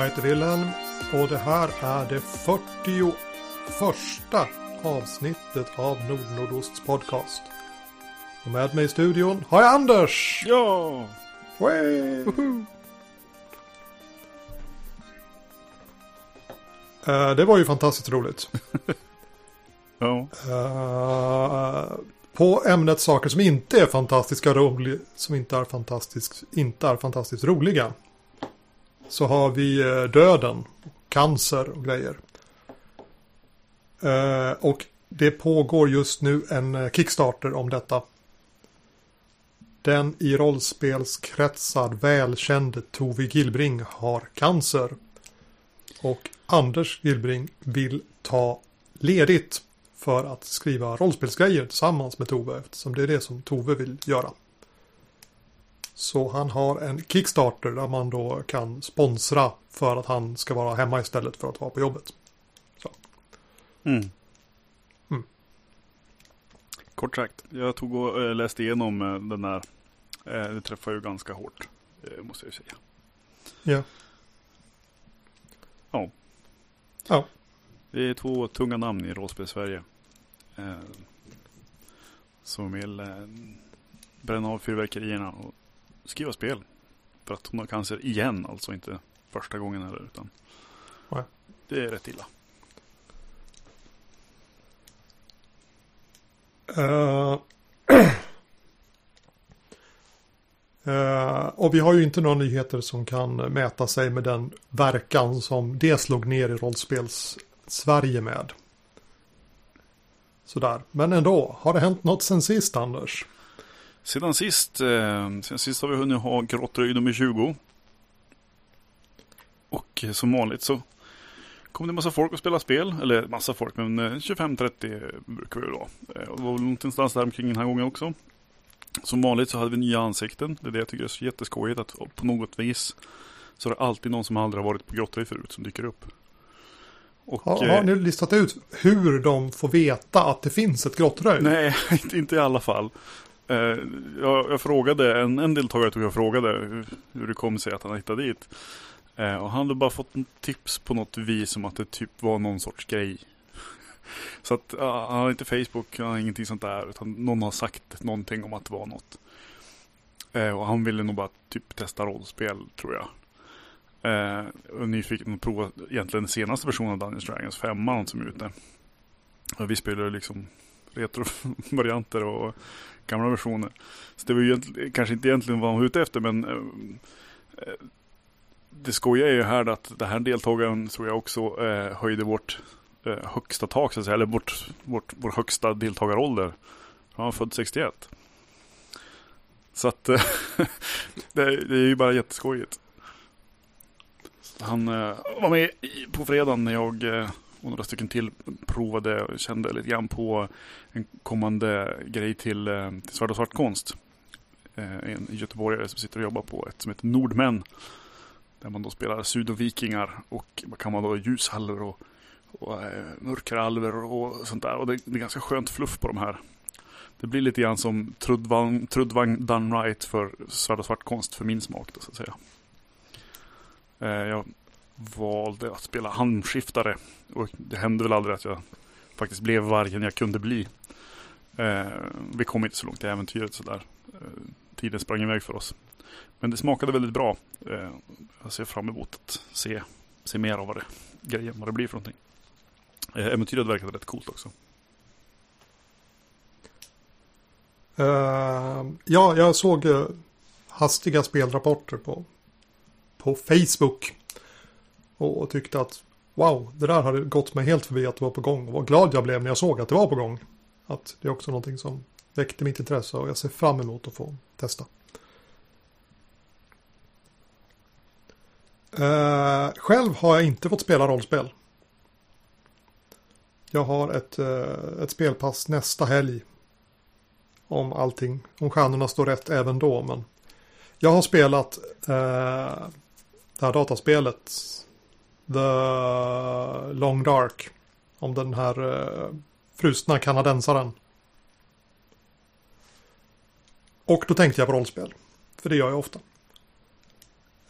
Jag heter Wilhelm och det här är det 41 avsnittet av Nordnordosts podcast. Och med mig i studion har jag Anders! Ja! Way! Eh, det var ju fantastiskt roligt. Ja. Eh, på ämnet saker som inte är fantastiska roliga, som inte är fantastiskt, inte är fantastiskt roliga. Så har vi eh, döden, cancer och grejer. Eh, och det pågår just nu en eh, Kickstarter om detta. Den i rollspelskretsar välkände Tove Gillbring har cancer. Och Anders Gillbring vill ta ledigt för att skriva rollspelsgrejer tillsammans med Tove eftersom det är det som Tove vill göra. Så han har en Kickstarter där man då kan sponsra för att han ska vara hemma istället för att vara på jobbet. Mm. Mm. Kort sagt, jag tog och eh, läste igenom eh, den där. Eh, Det träffar ju ganska hårt, måste jag säga. Ja. Ja. Ja. Det är två tunga namn i rollspel-Sverige. Eh, som vill bränna av fyrverkerierna och skriva spel. För att hon har cancer igen, alltså inte första gången heller. Utan Nej. det är rätt illa. Eh, och vi har ju inte några nyheter som kan mäta sig med den verkan som det slog ner i rollspels Sverige med. Sådär, men ändå, har det hänt något sen sist Anders? Sedan sist, eh, sen sist har vi hunnit ha grottröj nummer 20. Och eh, som vanligt så kom det massa folk att spela spel. Eller massa folk, men eh, 25-30 brukar vi då. Eh, och det var väl någonstans där omkring den här gången också. Som vanligt så hade vi nya ansikten. Det är det jag tycker är så jätteskojigt. Att på något vis så är det alltid någon som aldrig har varit på grottröj förut som dyker upp. Och, Har, eh, har ni listat ut hur de får veta att det finns ett grottröj? Nej, inte i alla fall. Eh, jag, jag frågade, en, en deltagare tog jag frågade hur, hur det kom sig att han hittade dit. Eh, och han hade bara fått en tips på något vis om att det typ var någon sorts grej. Så att ja, han har inte Facebook, han har ingenting sånt där. Utan någon har sagt någonting om att det var något. Eh, och han ville nog bara typ testa rollspel tror jag. Eh, och nyfiken att prova egentligen den senaste versionen av Dungeons Dragons, femman som är ute. Och vi spelar liksom retrovarianter och gamla versioner. Så det var ju egentligen- kanske inte egentligen vad han var ute efter men eh, eh, det skojiga är ju här att den här deltagaren tror jag också eh, höjde vårt eh, högsta tak så att säga, eller vårt, vårt, vår högsta deltagarålder. Han var född 61. Så att eh, det, det är ju bara jätteskojigt. Han eh, var med på fredagen när jag eh, och några stycken till provade och kände lite grann på en kommande grej till, eh, till Svärd och Svartkonst. konst. en göteborgare som sitter och jobbar på ett som heter Nordmän. Där man då spelar sudovikingar och vad kan man då ljushalvor och, och eh, mörkeralver och sånt där. Och det, det är ganska skönt fluff på de här. Det blir lite grann som Trudvang, Trudvang done right för Svärd och Svartkonst för min smak då, så att säga. Jag valde att spela handskiftare. Och det hände väl aldrig att jag faktiskt blev vargen jag kunde bli. Eh, vi kom inte så långt i äventyret sådär. Eh, tiden sprang iväg för oss. Men det smakade väldigt bra. Eh, jag ser fram emot att se, se mer av vad det, grejen, vad det blir för någonting. Eh, äventyret verkade rätt coolt också. Uh, ja, jag såg uh, hastiga spelrapporter på, på Facebook. Och, och tyckte att wow, det där hade gått mig helt förbi att det var på gång. Och vad glad jag blev när jag såg att det var på gång. Att det är också någonting som väckte mitt intresse och jag ser fram emot att få testa. Eh, själv har jag inte fått spela rollspel. Jag har ett, eh, ett spelpass nästa helg om allting, om stjärnorna står rätt även då. Men jag har spelat eh, det här dataspelet The Long Dark. Om den här eh, frusna kanadensaren. Och då tänkte jag på rollspel. För det gör jag ofta.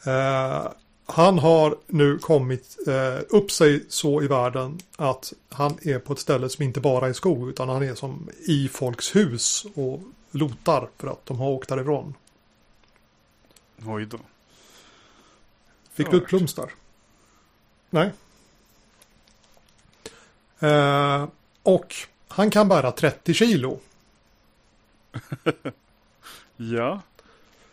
Eh, Han har nu kommit eh, upp sig så i världen att han är på ett ställe som inte bara är skog utan han är som i folks hus och lotar för att de har åkt därifrån. Oj då. Fick du ett plums där? Nej. Eh, och han kan bära 30 kilo. Ja.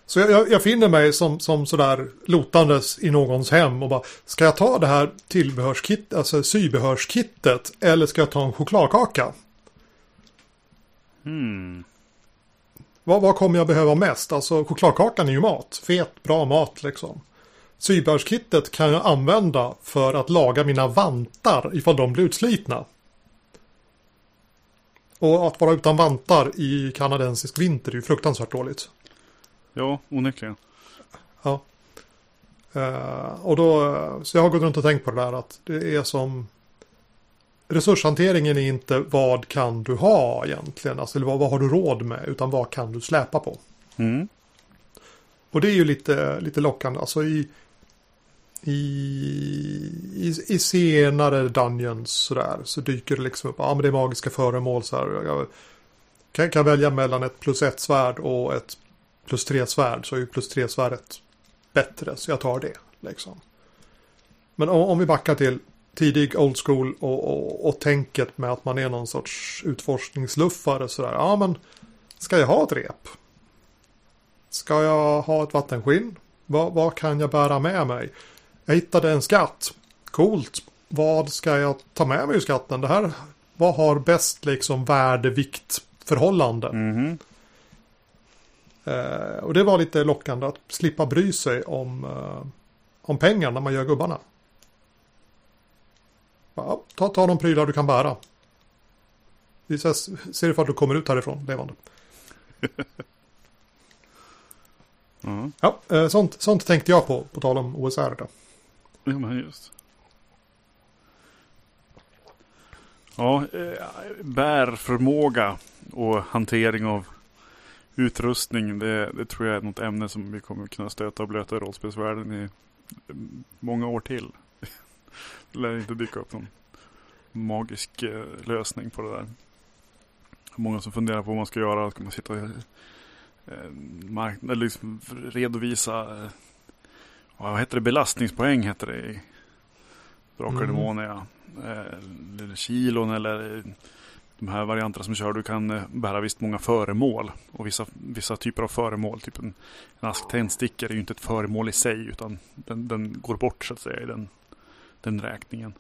Så jag, jag, jag finner mig som, som sådär lotandes i någons hem och bara Ska jag ta det här tillbehörskit, alltså sybehörskittet eller ska jag ta en chokladkaka? Hmm. Vad, vad kommer jag behöva mest? Alltså chokladkakan är ju mat. Fet, bra mat liksom. Sybehörskittet kan jag använda för att laga mina vantar ifall de blir utslitna. Och att vara utan vantar i kanadensisk vinter är ju fruktansvärt dåligt. Ja, onekligen. Ja. Eh, och då, så jag har gått runt och tänkt på det där att det är som Resurshanteringen är inte vad kan du ha egentligen, alltså vad, vad har du råd med, utan vad kan du släpa på. Mm. Och det är ju lite, lite lockande, alltså i, i, i, i senare Dungeons sådär så dyker det liksom upp, ja men det är magiska föremål så här. Jag kan, kan välja mellan ett plus ett svärd och ett plus tre svärd så är ju plus tre svärdet bättre så jag tar det liksom. Men om, om vi backar till tidig old school och, och, och tänket med att man är någon sorts utforskningsluffare sådär. Ja men ska jag ha ett rep? Ska jag ha ett vattenskinn? Vad, vad kan jag bära med mig? Jag hittade en skatt. Coolt. Vad ska jag ta med mig ur skatten? Det här, vad har bäst liksom värde-vikt förhållande? Mhm. Eh, och det var lite lockande att slippa bry sig om, eh, om pengar när man gör gubbarna. Ja, ta, ta de prylar du kan bära. Vi ses, ser ifall du kommer ut härifrån levande. Ja. Ja, eh, sånt, sånt tänkte jag på, på tal om OSR. Då ja, men just. Ja, eh, bärförmåga och hantering av utrustning. Det, det tror jag är något ämne som vi kommer kunna stöta och blöta i rollspelsvärlden i mm, många år till. Det lär inte dyka upp någon magisk eh, lösning på det där. Många som funderar på vad man ska göra. Ska man sitta och eh, liksom redovisa eh, vad heter det? Belastningspoäng heter det i Drakar Mm. Eh, Eller kilon eller de här varianterna som kör. Du kan eh, bära visst många föremål. Och vissa, vissa typer av föremål. Typ en, en ask tändstickor är ju inte ett föremål i sig. Utan den, den går bort så att säga i den, den räkningen.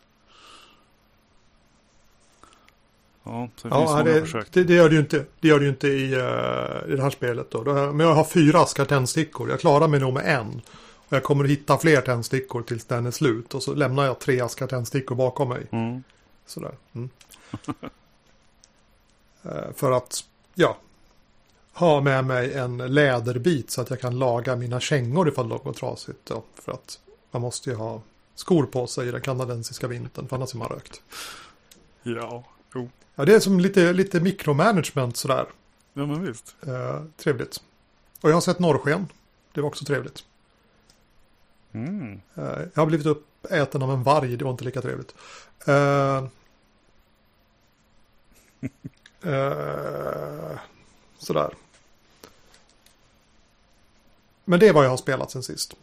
Ja, så det finns Ja, det, försök. det, det gör det ju inte, det gör det inte i, eh, i det här spelet. Då. Men jag har fyra askar tändstickor. Jag klarar mig nog med en. Jag kommer att hitta fler tändstickor tills den är slut. Och så lämnar jag tre askar tändstickor bakom mig. Mm. Sådär. Mm. Eh, För att, ja, ha med mig en läderbit så att jag kan laga mina kängor ifall de går trasigt. Då. För att man måste ju ha skor på sig i den kanadensiska vintern, för annars är man rökt. Ja, jo. Ja, det är som lite, lite mikromanagement sådär. Ja, men visst. Eh, trevligt. Och jag har sett norrsken. Det var också trevligt. Mm. Eh, jag har blivit uppäten av en varg. Det var inte lika trevligt. Eh, eh, sådär. Men det är vad jag har spelat sen sist.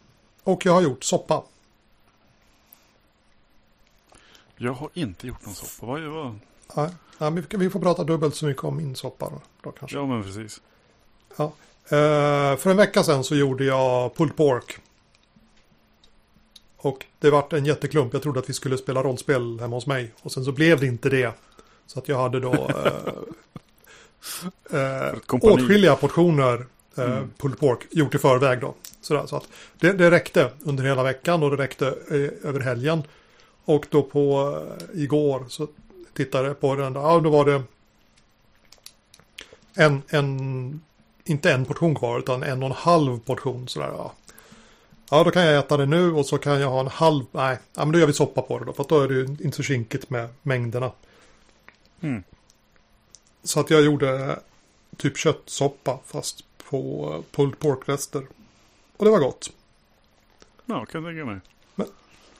Och jag har gjort soppa. Jag har inte gjort någon soppa. Vad, vad? Nej, vi- får prata dubbelt så mycket om min soppa då, då kanske. Ja, men precis. Eh, för en vecka sedan så gjorde jag pulled pork. Och det vart en jätteklump. Jag trodde att vi skulle spela rollspel hemma hos mig. Och sen så blev det inte det. Så att jag hade då eh, eh, åtskilliga portioner eh, Mm. pulled pork gjort i förväg då. Sådär, så att det, det räckte under hela veckan och det räckte eh, över helgen. Och då på eh, igår så tittade jag på den. där. Ja, då var det en, en, inte en portion kvar utan en och en halv portion sådär. Ja. Ja, då kan jag äta det nu och så kan jag ha en halv, nej, ja, men då gör vi soppa på det då. För då är det ju inte så kinkigt med mängderna. Mm. Så att jag gjorde typ köttsoppa fast på pulled pork-rester. Och det var gott. Ja, kan jag tänka mig.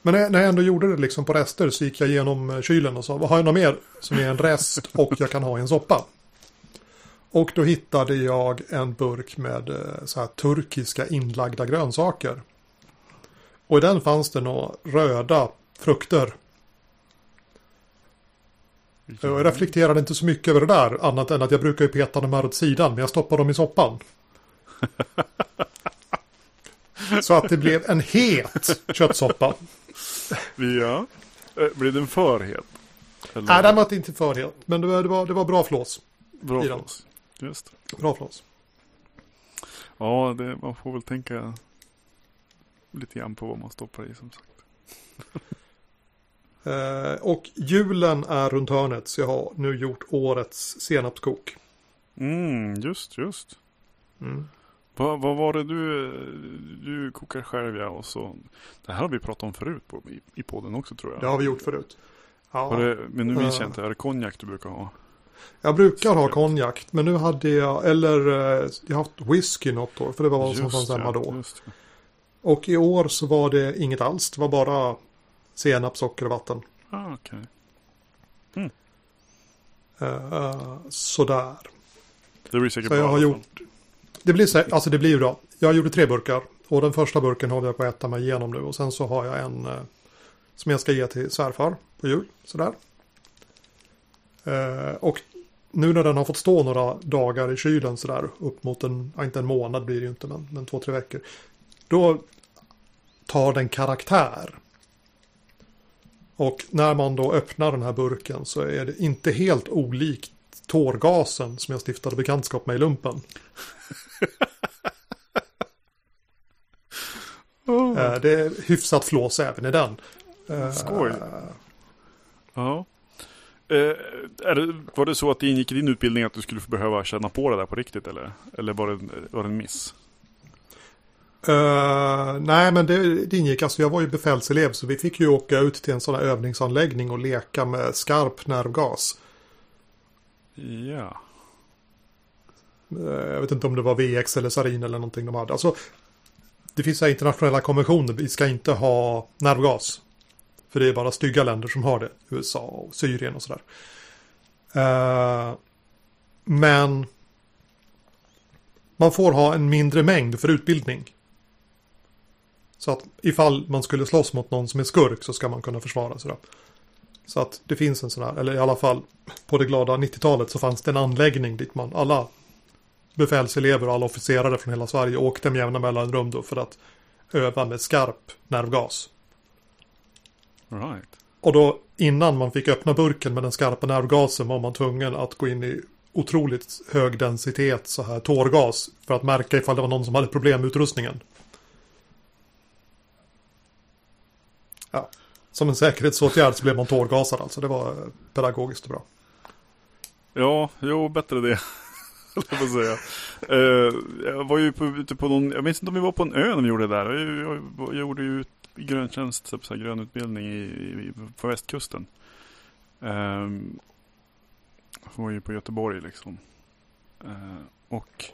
Men när jag, när jag ändå gjorde det liksom på rester så gick jag igenom eh, kylen och sa vad har jag något mer som är en rest och jag kan ha i en soppa. Och då hittade jag en burk med eh, så här turkiska inlagda grönsaker. Och i den fanns det några röda frukter. Och Jag reflekterade inte så mycket över det där, annat än att jag brukar ju peta dem här åt sidan, men jag stoppar dem i soppan. Så att det blev en het köttsoppa. Ja. Eh, Blir den för het? Eller? Nej, den var inte för het, men det var, det var, det var bra flås. Bra oss. Just. Bra flås. Ja, det, man får väl tänka lite grann på vad man stoppar i som sagt. Eh, och julen är runt hörnet, så jag har nu gjort årets senapskok. Mm, just, just. Mm. Vad, vad var det du, du kokar själv ja och så. Det här har vi pratat om förut på, i, i podden också tror jag. Det har vi gjort förut. Ja. Det, men nu minns Ja. jag inte, är det konjak du brukar ha? Jag brukar ha konjak, men nu hade jag, eller eh, jag har haft whisky något år, för det var vad som fanns hemma då. just det. Och i år så var det inget alls, det var bara senap, socker och vatten. Ah, okej. Uh, sådär. Det blir säkert Så jag bra har i alla fall. gjort, det blir, sä- alltså det blir bra. Jag gjorde tre burkar och den första burken håller jag på att äta mig igenom nu och sen så har jag en eh, som jag ska ge till svärfar på jul. Sådär. Eh, och nu när den har fått stå några dagar i kylen sådär upp mot en, inte en månad blir det ju inte men, men två, tre veckor. Då tar den karaktär. Och när man då öppnar den här burken så är det inte helt olikt tårgasen som jag stiftade bekantskap med i lumpen. Oh. Eh, Det är hyfsat flås även i den. Eh, Skoj. Ja. Eh, är det, var det så att det ingick i din utbildning att du skulle behöva känna på det där på riktigt eller? Eller var det, var det en miss? Eh, nej, men det, det ingick. Alltså jag var ju befälselev så vi fick ju åka ut till en sån här övningsanläggning och leka med skarp nervgas. Ja. Eh, jag vet inte om det var VX eller sarin eller någonting de hade. Alltså, det finns här internationella konventioner. Vi ska inte ha nervgas. För det är bara stygga länder som har det. USA och Syrien och sådär. Eh, men man får ha en mindre mängd för utbildning. Så att ifall man skulle slåss mot någon som är skurk så ska man kunna försvara sig. Då. Så att det finns en sån här, eller i alla fall på det glada 90-talet så fanns det en anläggning dit man alla befälselever och alla officerare från hela Sverige åkte med jämna mellanrum då för att öva med skarp nervgas. Right. Och då innan man fick öppna burken med den skarpa nervgasen var man tvungen att gå in i otroligt hög densitet så här tårgas för att märka ifall det var någon som hade problem med utrustningen. Ja. Som en säkerhetsåtgärd så blev man tårgasad alltså. Det var eh, pedagogiskt och bra. Ja, jo, bättre det. jag säga. Uh, jag var ju på, ute på någon, jag minns inte om vi var på en ö när vi gjorde det där. Jag, jag, jag gjorde ju gröntjänst, så här, grönutbildning i, i, på västkusten. Um, jag var ju på Göteborg liksom. Uh, och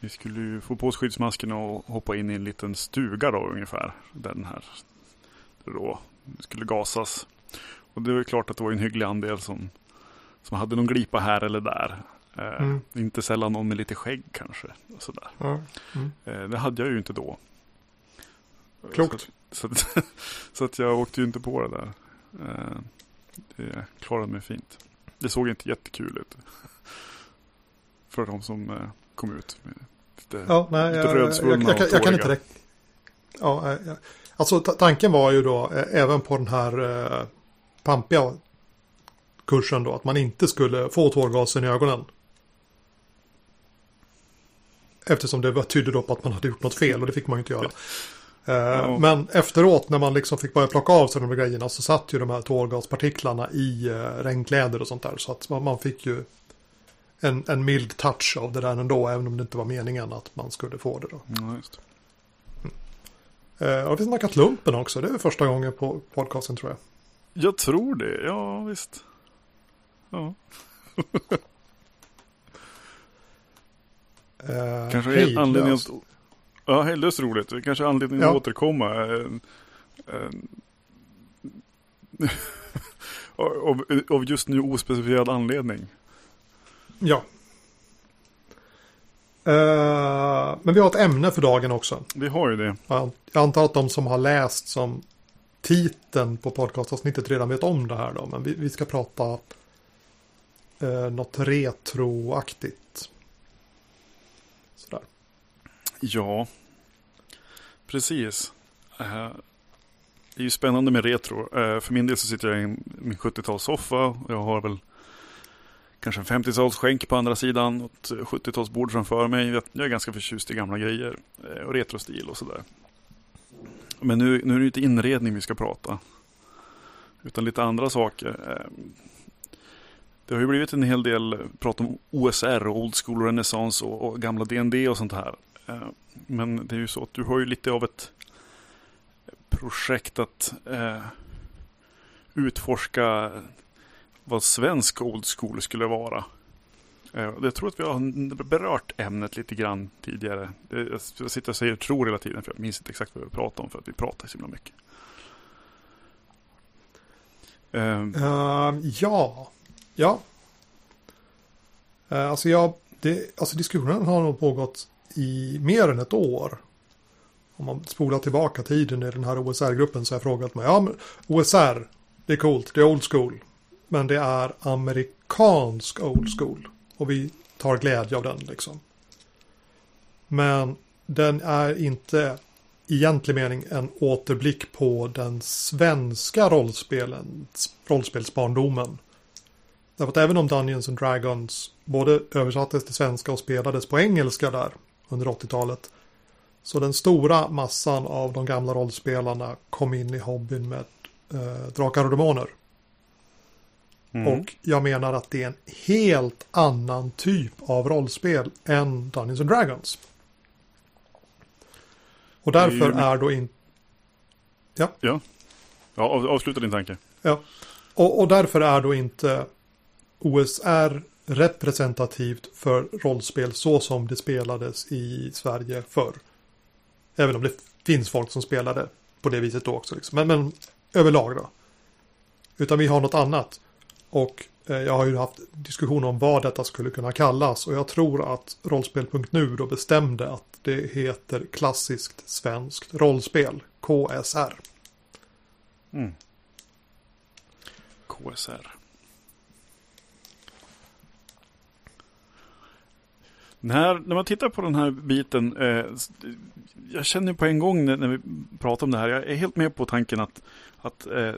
vi skulle ju få på oss skyddsmaskerna och hoppa in i en liten stuga då ungefär. Den här. Då skulle gasas. Och det var ju klart att det var en hygglig andel som, som hade någon glipa här eller där. Eh, Mm. Inte sällan någon med lite skägg kanske. Och sådär. Mm. Eh, det hade jag ju inte då. Klokt. Så, så, att, så att jag åkte ju inte på det där. Eh, det klarade mig fint. Det såg inte jättekul ut. För de som eh, kom ut. Lite, Ja, nej, lite jag, jag, rödsvullna jag, jag, och jag kan tåriga. inte räkna. Ja, eh, ja. Alltså ta- tanken var ju då eh, även på den här eh, pampiga kursen då att man inte skulle få tårgasen i ögonen. Eftersom det tydde då på att man hade gjort något fel och det fick man ju inte göra. Eh, Ja. Men efteråt när man liksom fick börja plocka av sig de här grejerna så satt ju de här tårgaspartiklarna i eh, regnkläder och sånt där. Så att man, man fick ju en, en mild touch av det där ändå, även om det inte var meningen att man skulle få det då. Eh, och vi snackat lumpen också, det är första gången på podcasten tror jag. Jag tror det, ja visst. Ja. Eh, Kanske hejdlöst. anledningen att... Ja, hejdlöst roligt. Kanske anledningen Ja. att återkomma. Eh, Eh, av, av just nu ospecifierad anledning. Ja. Eh, men vi har ett ämne för dagen också. Vi har ju det. Jag antar att de som har läst som titeln på podcastavsnittet redan vet om det här då. Men vi, vi ska prata eh, något retroaktigt. Sådär. Ja, precis. Uh, det är ju spännande med retro. Uh, för min del så sitter jag i min 70-talssoffa. Jag har väl kanske en 50-talsskänk på andra sidan och ett 70-talsbord framför mig. Jag är ganska förtjust i gamla grejer eh, och retrostil och sådär. Men nu, nu är det inte inredning vi ska prata. Utan lite andra saker. Ehm, det har ju blivit en hel del prat om OSR och Old School Renaissance och, och gamla DND och sånt här. Ehm, men det är ju så att du har ju lite av ett projekt att eh, utforska vad svensk Old School skulle vara. Eh, jag tror att vi har berört ämnet lite grann tidigare. Jag sitter och säger tror hela tiden för jag minns inte exakt vad vi pratar om för att vi pratar så himla mycket. Uh, ja, ja. Uh, alltså, jag, det, alltså diskussionen har nog pågått i mer än ett år. Om man spolar tillbaka tiden i den här OSR-gruppen så har jag frågat mig. Ja, men OSR, det är coolt, det är old school. Men det är amerikansk old school. Och vi tar glädje av den liksom. Men den är inte i egentlig mening en återblick på den svenska rollspelen, rollspelsbarndomen. Därför att även om Dungeons and Dragons både översattes till svenska och spelades på engelska där under 80-talet. Så den stora massan av de gamla rollspelarna kom in i hobbyn med eh, Drakar och Demoner. Mm. Och jag menar att det är en helt annan typ av rollspel än Dungeons and Dragons. Och därför är, då inte... Ja. Ja, ja avsluta din tanke. Ja. Och, och därför är då inte OSR representativt för rollspel så som det spelades i Sverige förr. Även om det finns folk som spelade på det viset då också. Liksom. Men, men överlag då. Utan vi har något annat. Och eh, jag har ju haft diskussion om vad detta skulle kunna kallas. Och jag tror att rollspel.nu då bestämde att det heter klassiskt svenskt rollspel. KSR. Mm. KSR. När, när man tittar på den här biten, eh, jag känner på en gång när, när, vi pratar om det här, jag är helt med på tanken att, att eh,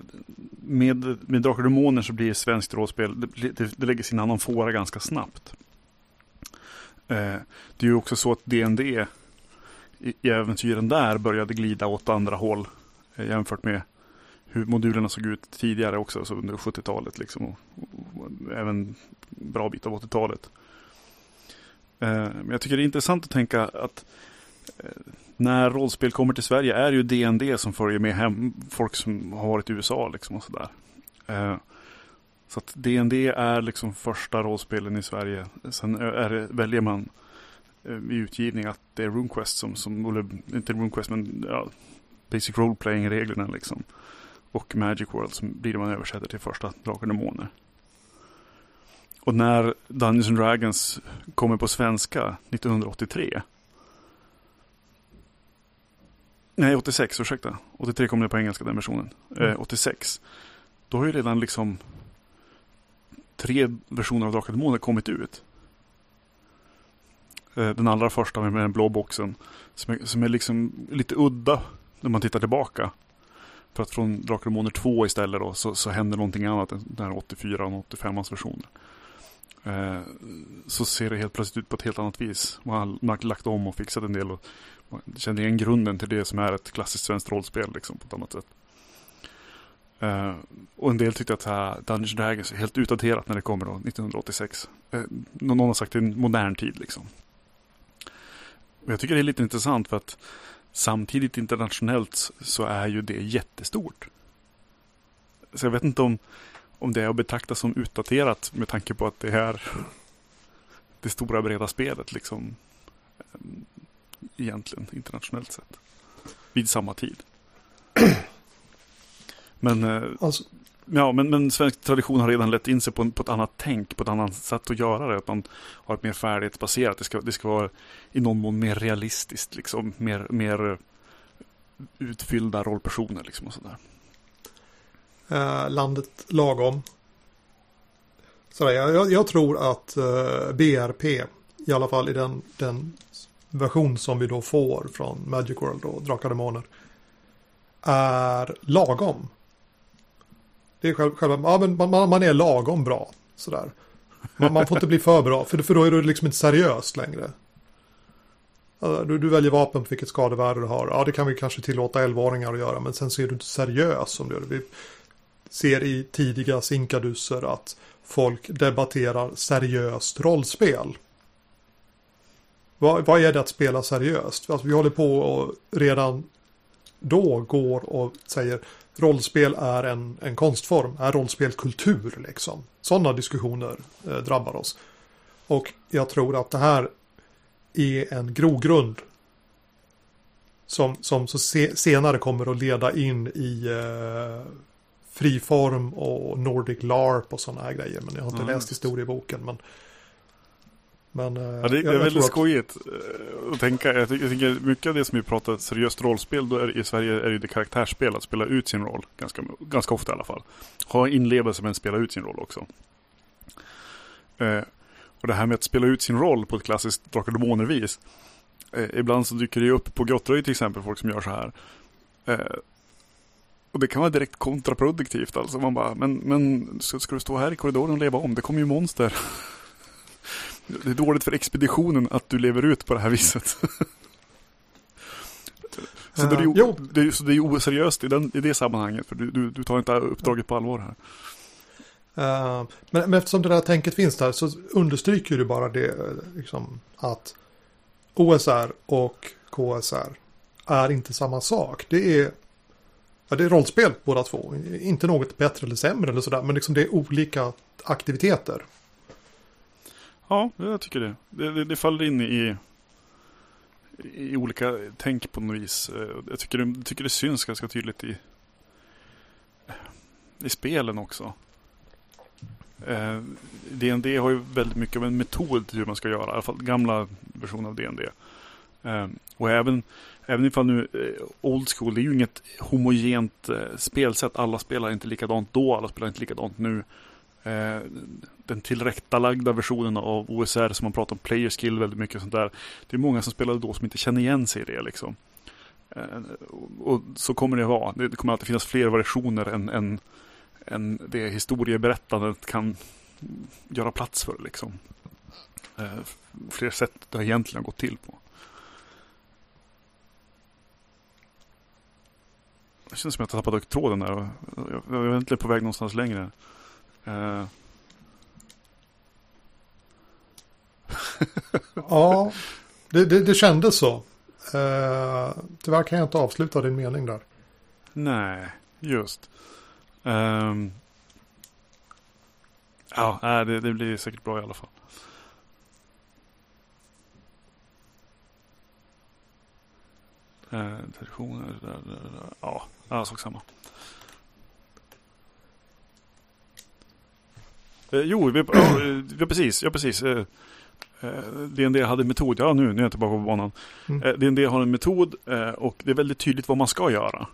med, med Drakar och Demoner så blir svenskt rollspel, det, det, det lägger sin annan fåra ganska snabbt. Eh, det är ju också så att DND i, i äventyren där började glida åt andra håll eh, jämfört med hur modulerna såg ut tidigare också, alltså under 70-talet liksom, och, och, och även bra bit av 80-talet. Eh, men jag tycker det är intressant att tänka att eh, när rollspel kommer till Sverige är ju DND som följer med hem folk som har varit i USA liksom och sådär. Eh, så att DND är liksom första rollspelen i Sverige. Sen är det, väljer man eh, i utgivning att det är RuneQuest som, som eller inte RuneQuest men ja, Basic Role Playing reglerna liksom. Och Magic World som blir det man översätter till första Drakar och Demoner. Och när Dungeons and Dragons kommer på svenska 1983. Nej, 86, ursäkta. 83 kom det på engelska den versionen. Mm. Eh, 86. Då har ju redan liksom tre versioner av Drakar Demoner kommit ut. Eh, den allra första med den blå boxen. Som är, som är liksom lite udda när man tittar tillbaka. För att från Drakar Demoner 2 istället då så, så händer någonting annat den här 84 och 85 versionen. Eh, så ser det helt plötsligt ut på ett helt annat vis. Man har lagt om och fixat en del och känner igen grunden till det som är ett klassiskt svenskt rollspel liksom, på ett annat sätt. Uh, och en del tyckte att uh, Dungeons Dragons är helt utdaterat när det kommer då, 1986. Uh, eh, någon har sagt i en modern tid liksom. Och jag tycker det är lite intressant för att samtidigt internationellt så är ju det jättestort. Så jag vet inte om om det är att betrakta som utdaterat med tanke på att det är det stora breda spelet liksom egentligen internationellt sett. Vid samma tid. Men, eh, Alltså, ja, men, men svensk tradition har redan lett in sig på, en, på ett annat tänk, på ett annat sätt att göra det. Att man har ett mer färdighetsbaserat. Det ska, det ska vara i någon mån mer realistiskt, liksom. Mer, mer eh, utfyllda rollpersoner liksom och sådär. eh, landet lagom. Sådär, jag, jag tror att eh, BRP, i alla fall i den, den version som vi då får från Magic World och Drakar och Demoner, är lagom. Det är själva, själva, ja, men man, man är lagom bra. Sådär. Man, man får inte bli för bra, för, för då är det liksom inte seriöst längre. Alltså, du, du väljer vapen på vilket skadevärde du har. Ja, det kan vi kanske tillåta 11-åringar att göra, men sen så är du inte seriös som du gör. Vi ser i tidiga sinkaduser att folk debatterar seriöst rollspel. Vad, vad är det att spela seriöst? Alltså, vi håller på och redan då går och säger rollspel är en, en konstform, är rollspel kultur liksom. Sådana diskussioner eh, drabbar oss. Och jag tror att det här är en grogrund som, som så se, senare kommer att leda in i eh, friform och Nordic LARP och sådana här grejer. Men jag har inte Ja, läst historieboken. Men, men eh, Ja, det, det är väldigt att- skojigt eh, att tänka. Jag tycker, jag tycker mycket av det som vi pratar seriöst rollspel då är, i Sverige är ju det karaktärsspel, att spela ut sin roll. Ganska, ganska ofta i alla fall. Ha inlevelse men spela ut sin roll också. Eh, och det här med att spela ut sin roll på ett klassiskt Drakar Demoner-vis. Eh, ibland så dyker det upp på Grottröj till exempel, folk som gör så här. Eh, och det kan vara direkt kontraproduktivt alltså. Man bara, men, men ska, ska du stå här i korridoren och leva om? Det kommer ju monster. Det är dåligt för expeditionen att du lever ut på det här viset. så, det är ju, Eh, jo. det är, så det är oseriöst i, den, i det sammanhanget. För du, du, du tar inte uppdraget på allvar här. Eh, men, men eftersom det där tänket finns där så understryker du bara det eh, liksom, att OSR och KSR är inte samma sak. Det är, ja, det är rollspel båda två. Inte något bättre eller sämre eller sådär. Men liksom det är olika aktiviteter. Ja, jag tycker det. Det, det, det faller in i, i olika tänk på något vis. Eh, jag tycker det, jag tycker det syns ganska tydligt i, i spelen också. Eh, D&D har ju väldigt mycket av en metod till hur man ska göra. I alla fall gamla versioner av D&D. Eh, och även, även ifall nu eh, Old School, det är ju inget homogent eh, spelsätt. Alla spelar inte likadant då, alla spelar inte likadant nu. Eh, den tillrättalagda versionen av OSR som man pratar om player skill väldigt mycket och sånt där. Det är många som spelade då som inte känner igen sig i det liksom. Eh, och, och så kommer det vara. Det, kommer alltid finnas fler versioner än, än, än det historieberättandet kan göra plats för liksom. Eh, fler sätt det egentligen har gått till på. Det känns som att jag tappade tråden där. Jag, jag är egentligen på väg någonstans längre. Ja, det, det, det kändes så. Uh, tyvärr kan jag inte avsluta din mening där. Nej, just. Um. ja, det, det blir säkert bra i alla fall. Uh, traditioner, där, där, där. ja, ja, sak samma. Jo, vi, ja, eh, ja, precis. Ja, precis. Eh, eh, hade metod. Ja, nu, nu är jag tillbaka på banan. Mm. Eh, D&D har en metod eh, och det är väldigt tydligt vad man ska göra.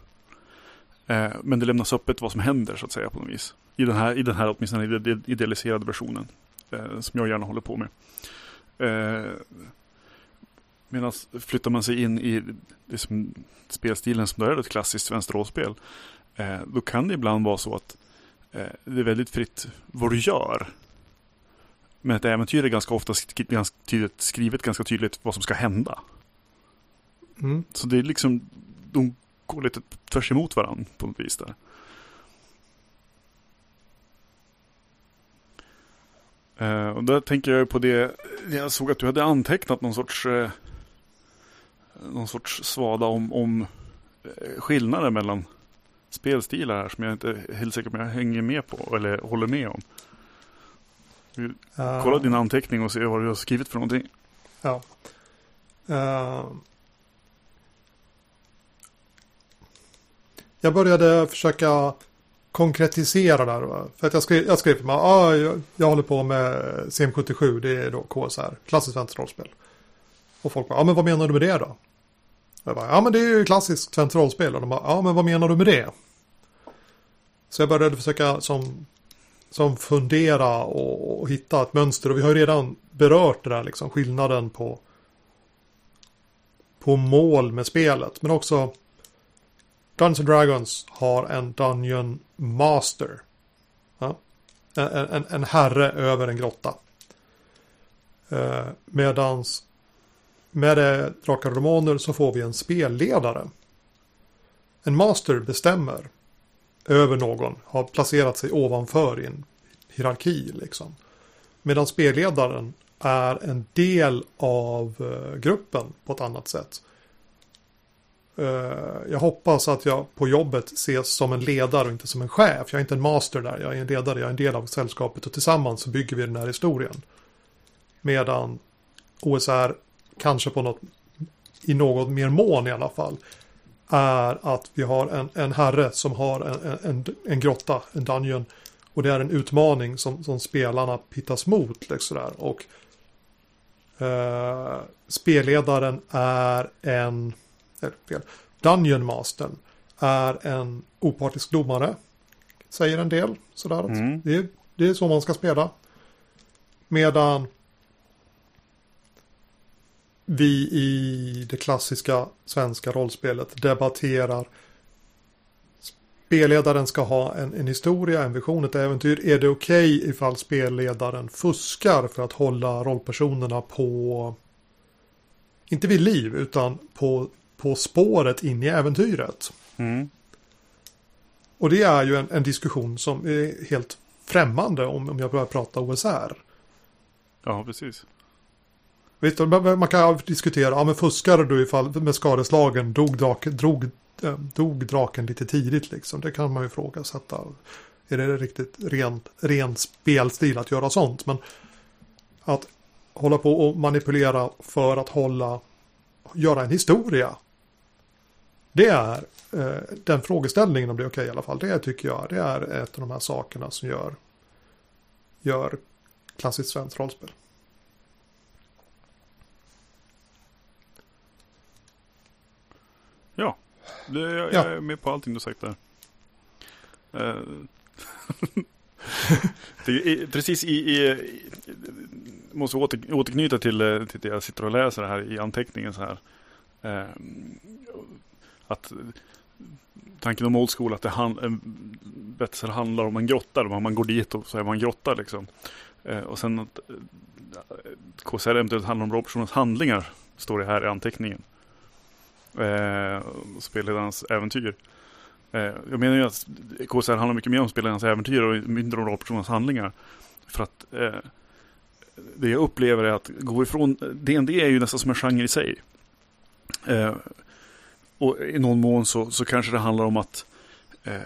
Eh, men det lämnas öppet vad som händer så att säga på något vis. I den här, i den här åtminstone ide- idealiserade versionen. Eh, som jag gärna håller på med. Eh, Medan flyttar man sig in i det som, spelstilen som då är ett klassiskt svenskt. Eh, då kan det ibland vara så att eh, det är väldigt fritt vad du gör. Men ett äventyr är ganska ofta ganska tydligt, skrivet ganska tydligt vad som ska hända. Mm. Så det är liksom, de går lite tvärs emot varandra på något vis där. Eh, och där tänker jag på det, jag såg att du hade antecknat någon sorts, eh, någon sorts svada om, om eh, skillnader mellan spelstilar här som jag inte är helt säker på om jag hänger med på eller håller med om. Eh, Kolla din anteckning och se vad du har skrivit för någonting. Ja. Eh, jag började försöka konkretisera där. Va? För att jag skrev, jag skrev mig, ah, jag, jag håller på med CM77, det är då KSR, klassiskt svenskt rollspel. Och folk bara, ja men vad menar du med det då? Jag bara, ja men det är ju klassiskt svenskt rollspel. Och de bara, ja men vad menar du med det? Så jag började försöka som, som fundera och, och hitta ett mönster. Och vi har ju redan berört det där liksom, skillnaden på, på mål med spelet. Men också Dungeons and Dragons har en Dungeon Master. Ja? En, en, en herre över en grotta. Eh, medans med Drakar och Romaner så får vi en spelledare. En master bestämmer över någon, har placerat sig ovanför i en hierarki liksom. Medan spelledaren är en del av eh, gruppen på ett annat sätt. Eh, jag hoppas att jag på jobbet ses som en ledare och inte som en chef. Jag är inte en master där, jag är en ledare, jag är en del av sällskapet och tillsammans så bygger vi den här historien. Medan OSR kanske på något, i något mer mån i alla fall, är att vi har en, en herre som har en, en, en grotta, en dungeon. Och det är en utmaning som, som spelarna pittas mot. Liksom där. Och eh, spelledaren är en, eller fel, Dungeon Mastern är en opartisk domare. Säger en del. Sådär. Mm. Det, det är så man ska spela. Medan vi i det klassiska svenska rollspelet debatterar spelledaren ska ha en, en historia, en vision, ett äventyr. Är det okej okay ifall spelledaren fuskar för att hålla rollpersonerna på, inte vid liv, utan på, på spåret in i äventyret? Mm. Och det är ju en, en, diskussion som är helt främmande om, om jag börjar prata OSR. Ja, precis. Visst, man kan diskutera, ja men fuskade du ifall med skadeslagen, dog, draken, drog, eh, dog draken lite tidigt liksom? Det kan man ju ifrågasätta. Eh, är det riktigt ren, ren spelstil att göra sånt? Men att hålla på och manipulera för att hålla, göra en historia. Det är eh, den frågeställningen om det är okej okay, i alla fall. Det tycker jag, det är ett av de här sakerna som gör, gör klassiskt svenskt rollspel. Ja, det, jag, ja. jag är med på allting du sagt där. Uh, är, precis i, i, i måste åter, återknyta till, eh, till det jag sitter och läser här i anteckningen så här. Uh, att tanken om old school att det hand, Betsel handlar om en grotta. Man går dit och så är man en grotta liksom. Och sen att KSR eventuellt handlar om rollpersonens handlingar. Står det här i anteckningen eh, spelledarens äventyr. Eh, jag menar ju att KSR handlar mycket mer om spelledarens äventyr och mindre om rollpersonens handlingar. För att eh, det jag upplever är att gå ifrån, D&D är ju nästan som en genre i sig. Eh, och i någon mån så, så kanske det handlar om att eh,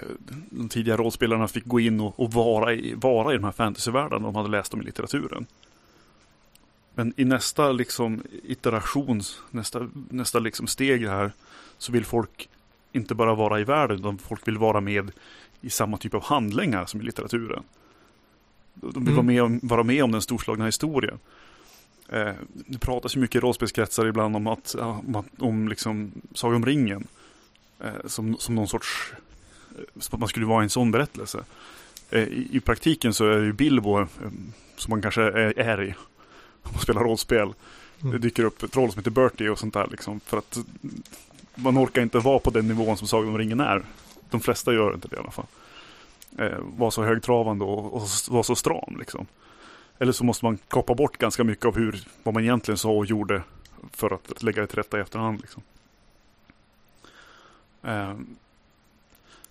de tidiga rollspelarna fick gå in och, och vara, i, vara i de här fantasyvärldarna de hade läst om i litteraturen. Men i nästa liksom iteration, nästa, nästa liksom steg här, så vill folk inte bara vara i världen, utan folk vill vara med i samma typ av handlingar som i litteraturen. De vill mm. vara, med om, vara med om den storslagna historien. Eh, det pratas ju mycket i rollspelskretsar ibland om att, om, om liksom Saga om ringen. Eh, som, som någon sorts, som att man skulle vara en sån berättelse. Eh, i, i, praktiken så är det ju Bilbo eh, som man kanske är, är i och spelar rollspel. Mm. Det dyker upp ett troll som heter Bertie och sånt där liksom. För att man orkar inte vara på den nivån som Sagan om ringen är. De flesta gör inte det i alla fall. Eh, vara så högtravande och, och vara så stram liksom. Eller så måste man kapa bort ganska mycket av hur, vad man egentligen sa och gjorde för att lägga det till rätta i efterhand. Liksom. Eh,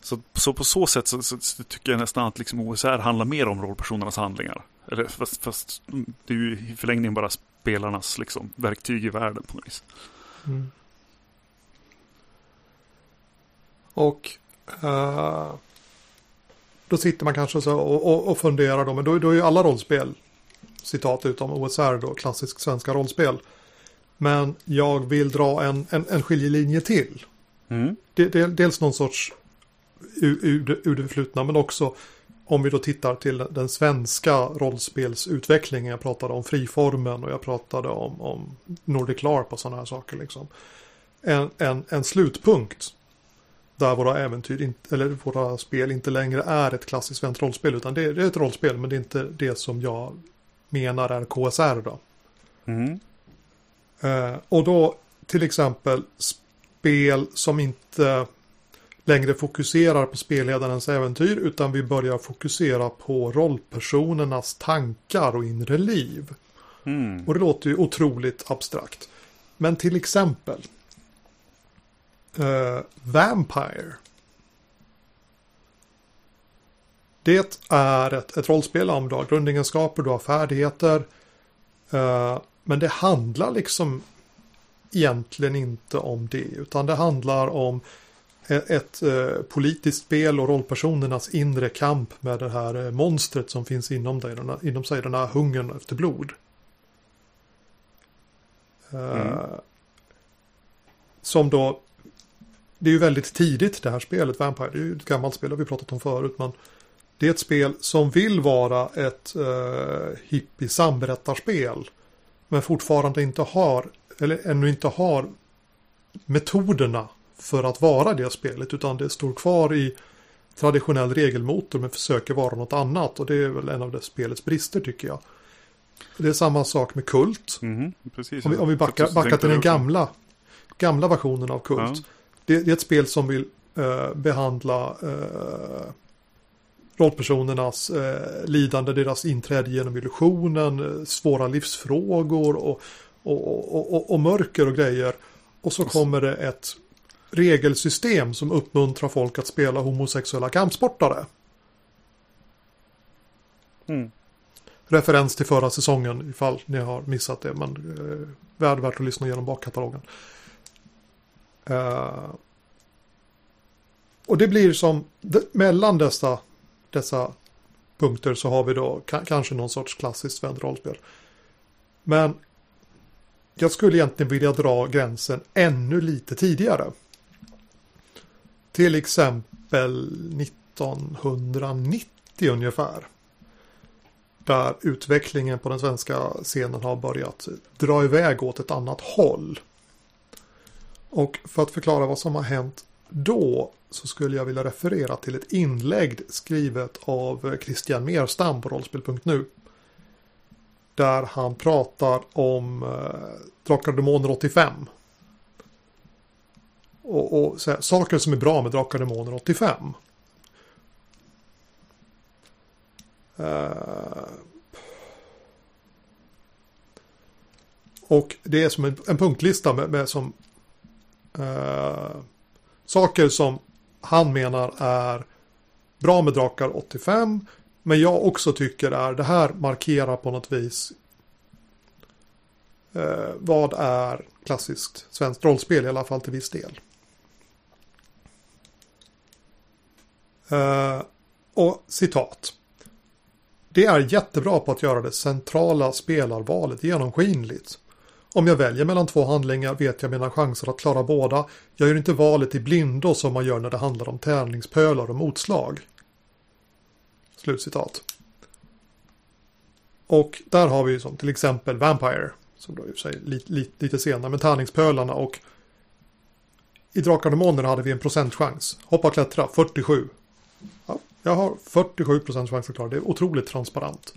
så, så på så sätt så, så, så, tycker jag nästan att liksom OSR handlar mer om rollpersonernas handlingar. Eller fast, fast det är ju i förlängningen bara spelarnas liksom, verktyg i världen på något vis. Mm. Och uh, då sitter man kanske så och, och, och funderar då, men då, då är ju alla rollspel citat utom OSR då, klassisk svenska rollspel. Men jag vill dra en, en, en skiljelinje till. Mm. dels någon sorts ur, ur, ur det förflutna men också om vi då tittar till den svenska rollspelsutvecklingen. Jag pratade om friformen och jag pratade om, om Nordic LARP och sådana här saker. Liksom. En, en, en slutpunkt där våra äventyr, eller våra spel inte längre är ett klassiskt svenskt rollspel utan det är, det är ett rollspel men det är inte det som jag menar är KSR då. Mm. Eh, och då till exempel spel som inte längre fokuserar på spelledarens äventyr utan vi börjar fokusera på rollpersonernas tankar och inre liv. Mm. Och det låter ju otroligt abstrakt. Men till exempel eh, Vampire. Det är ett, ett rollspel om du har grundegenskaper, du har färdigheter. Eh, men det handlar liksom egentligen inte om det. Utan det handlar om ett, eh, politiskt spel och rollpersonernas inre kamp med det här eh, monstret som finns inom, dig, den inom sig, den här hungern efter blod. Eh, Mm. Som då, det är ju väldigt tidigt det här spelet, Vampire, det är ju ett gammalt spel, har vi pratat om förut, men det är ett spel som vill vara ett uh, hippie samberättarspel. Men fortfarande inte har, eller ännu inte har metoderna för att vara det spelet. Utan det står kvar i traditionell regelmotor men försöker vara något annat. Och det är väl en av det spelets brister tycker jag. Det är samma sak med Kult. Mhm, Precis. Om vi, om vi backar, backar till den gamla, gamla versionen av Kult. Ja. Det, det är ett spel som vill eh, behandla eh, rollpersonernas eh, lidande, deras inträde genom illusionen, eh, svåra livsfrågor och, och, och, och, och mörker och grejer. Och så kommer det ett regelsystem som uppmuntrar folk att spela homosexuella kampsportare. Mm. Referens till förra säsongen ifall ni har missat det. Men eh, väl värt att lyssna igenom bakkatalogen. Eh, och det blir som mellan dessa, dessa punkter så har vi då ka, kanske någon sorts klassiskt svenskt rollspel. Men jag skulle egentligen vilja dra gränsen ännu lite tidigare. Till exempel 1990 ungefär. Där utvecklingen på den svenska scenen har börjat dra iväg åt ett annat håll. Och för att förklara vad som har hänt då så skulle jag vilja referera till ett inlägg skrivet av Christian Merstam på rollspel.nu. Där han pratar om eh, Drakar och Demoner 85. Och, och så här, saker som är bra med Drakar och Demoner 85. Uh, eh, och det är som en, en punktlista med, med som uh, saker som han menar är bra med Drakar 85. Men jag också tycker är det här markerar på något vis uh, vad är klassiskt svenskt rollspel i alla fall till viss del. Eh, och citat. Det är jättebra på att göra det centrala spelarvalet genomskinligt. Om jag väljer mellan två handlingar vet jag mina chanser att klara båda. Jag gör inte valet i blindo som man gör när det handlar om tävlingspölar och motslag. Slutcitat. Och där har vi ju som till exempel Vampire. Som då i och för sig lite, lite, lite senare men tärningspölarna och i Drakar och Demoner hade vi en procentchans. Hoppa och klättra 47. Ja, jag har 47 procent chans att klara det. Det är otroligt transparent.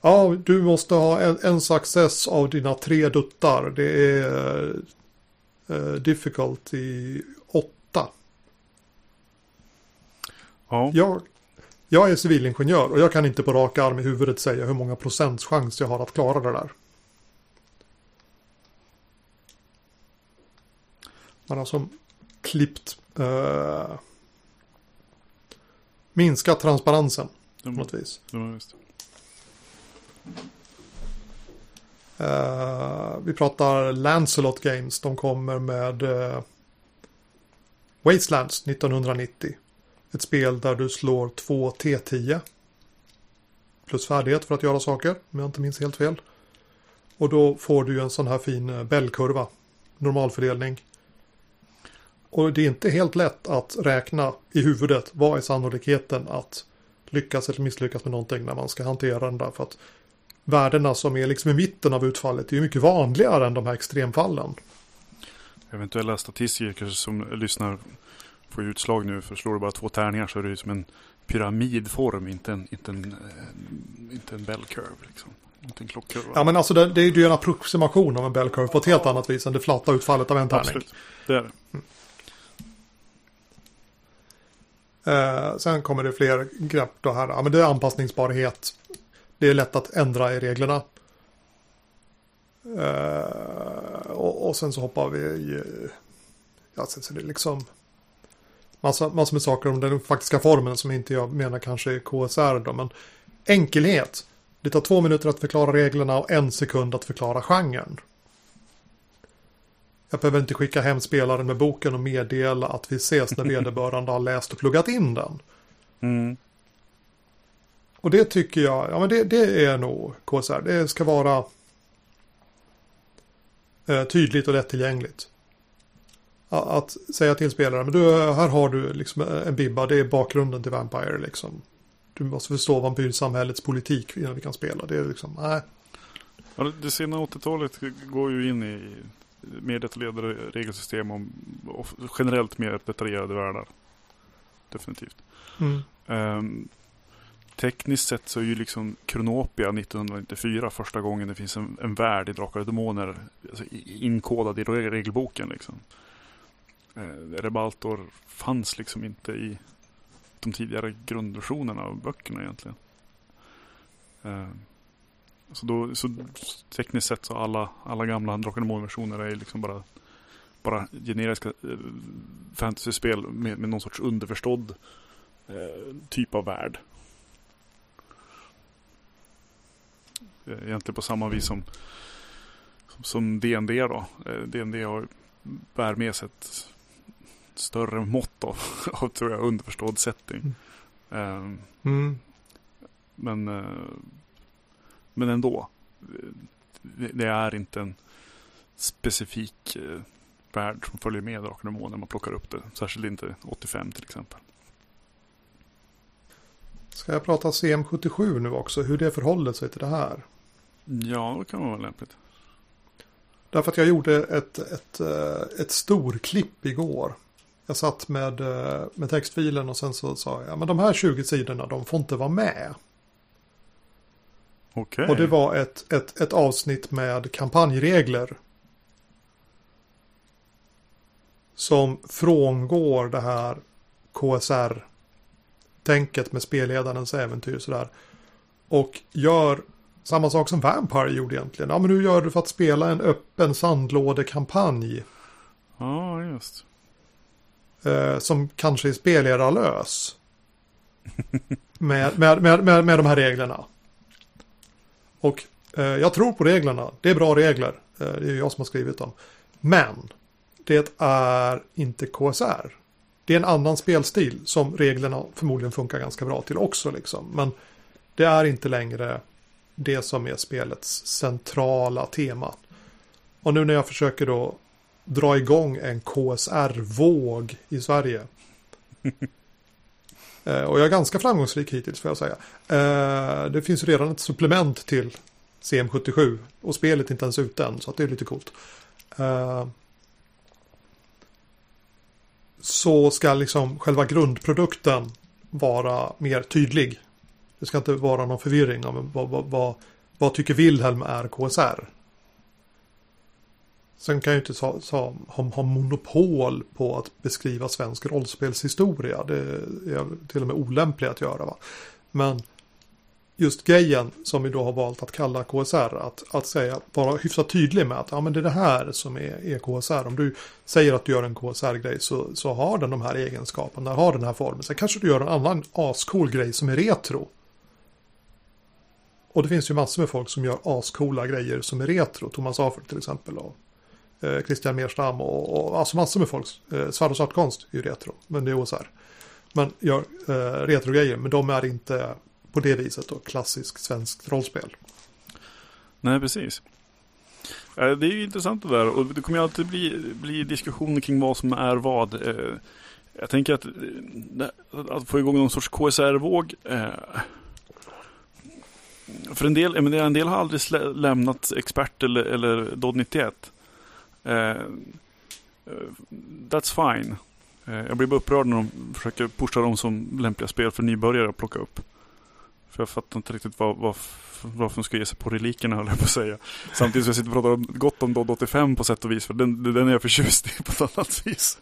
Ja, du måste ha en, en success av dina tre duttar. Det är uh, difficulty 8. Ja. Jag, jag är civilingenjör och jag kan inte på rak arm i huvudet säga hur många procents chans jag har att klara det där. Man har som klippt uh, minskat transparensen på Det, något vis. just. Eh, vi pratar Lancelot Games. De kommer med uh, Wastelands 1990. Ett spel där du slår två T10. Plus färdighet för att göra saker, om jag inte minns helt fel. Och då får du en sån här fin uh, Bellkurva. Normalfördelning. Och det är inte helt lätt att räkna i huvudet vad är sannolikheten att lyckas eller misslyckas med någonting när man ska hantera den där. För att värdena som är liksom i mitten av utfallet är ju mycket vanligare än de här extremfallen. Eventuella statistiker som lyssnar får utslag nu. För slår du bara två tärningar så är det ju som en pyramidform, inte en, inte en, eh, inte en bell curve. Liksom. Inte en klockkurva. Ja men alltså det, det är ju en approximation av en bell curve på ett helt annat vis än det flatta utfallet av en tärning. Absolut, det är det. Eh, sen kommer det fler grepp då här. Ja, men det är anpassningsbarhet. Det är lätt att ändra i reglerna. Eh, och, och, sen så hoppar vi i... Ja, sen så är det liksom... Massa, massor med saker om den faktiska formen som inte jag menar kanske är KSR då. Men enkelhet. Det tar två minuter att förklara reglerna och en sekund att förklara genren. Jag behöver inte skicka hem spelaren med boken och meddela att vi ses när vederbörande har läst och pluggat in den. Mm. Och det tycker jag, ja men det, det är nog KSR. Det ska vara eh, tydligt och lättillgängligt. Att säga till spelaren, men du, här har du liksom en bibba, det är bakgrunden till Vampire liksom. Du måste förstå vampyrsamhällets politik innan vi kan spela. Det är liksom, nej. Ja, det sena 80-talet går ju in i mer detaljerade regelsystem om, och generellt mer detaljerade världar. Definitivt. Mm. Um, tekniskt sett så är ju liksom Kronopia 1994 första gången det finns en, en värld i Drakar och Demoner alltså inkodad i regelboken. Liksom. Uh, Rebaltor fanns liksom inte i de tidigare grundversionerna av böckerna egentligen. Uh, så, då, så tekniskt sett så alla, alla gamla Drakar versioner är liksom bara, bara generiska eh, fantasyspel med, med någon sorts underförstådd eh, typ av värld. Eh, egentligen på samma vis som som DND då. DND eh, har, bär med sig ett större mått av, av tror jag, underförstådd setting. Mm. Mm. Men men ändå. Det är inte en specifik eh, värld som följer med Drakar och när man plockar upp det. Särskilt inte 85 till exempel. Ska jag prata CM77 nu också? Hur det förhåller sig till det här? Ja, det kan vara lämpligt. Därför att jag gjorde ett, ett, eh, ett storklipp igår. Jag satt med, eh, med textfilen och sen så sa jag, men de här 20 sidorna, de får inte vara med. Okay. Och det var ett, ett, ett avsnitt med kampanjregler. Som frångår det här KSR-tänket med spelledarens äventyr sådär. Och gör samma sak som Vampire gjorde egentligen. Ja men nu gör du för att spela en öppen sandlådekampanj. Ja, just. Eh, som kanske är spelledarlös. med, med, med, med, med de här reglerna. Och eh, jag tror på reglerna. Det är bra regler. Eh, det är jag som har skrivit dem. Men det är inte KSR. Det är en annan spelstil som reglerna förmodligen funkar ganska bra till också. Liksom. Men det är inte längre det som är spelets centrala tema. Och nu när jag försöker då dra igång en KSR-våg i Sverige. Eh, och jag är ganska framgångsrik hittills får jag säga. Eh, det finns redan ett supplement till CM77 och spelet är inte ens ute än så att det är lite coolt. Eh, så ska liksom själva grundprodukten vara mer tydlig. Det ska inte vara någon förvirring om vad, vad, vad, vad tycker Wilhelm är KSR. Sen kan jag ju inte ha, ha, ha, monopol på att beskriva svensk rollspelshistoria. Det är till och med olämpligt att göra. Va? Men just grejen som vi då har valt att kalla KSR. Att, att säga, vara hyfsat tydlig med att ja, men det är det här som är, är KSR. Om du säger att du gör en KSR-grej så, så har den de här egenskaperna, har den här formen. Sen kanske du gör en annan ascool grej som är retro. Och det finns ju massor med folk som gör ascoola grejer som är retro. Thomas Afert till exempel. Och eh, Christian Merstam och, och alltså massor med folk. Eh, Svart och svartkonst är ju retro, men det är OSR. Men gör eh, retrogrejer, men de är inte på det viset då klassisk svensk rollspel. Nej, precis. Eh, det är ju intressant det där och det kommer ju alltid bli, bli diskussioner kring vad som är vad. Eh, jag tänker att, eh, att få igång någon sorts KSR-våg för en del, en del har aldrig lämnat expert eller, eller DOD 91. Eh, that's fine. Eh, jag blir bara upprörd när de försöker pusha dem som lämpliga spel för nybörjare att plocka upp. För jag fattar inte riktigt vad, vad, varför de ska ge sig på relikerna höll jag på att säga. Samtidigt som jag sitter och pratar gott om DOD 85 på sätt och vis. För den, den är jag förtjust i på ett annat vis.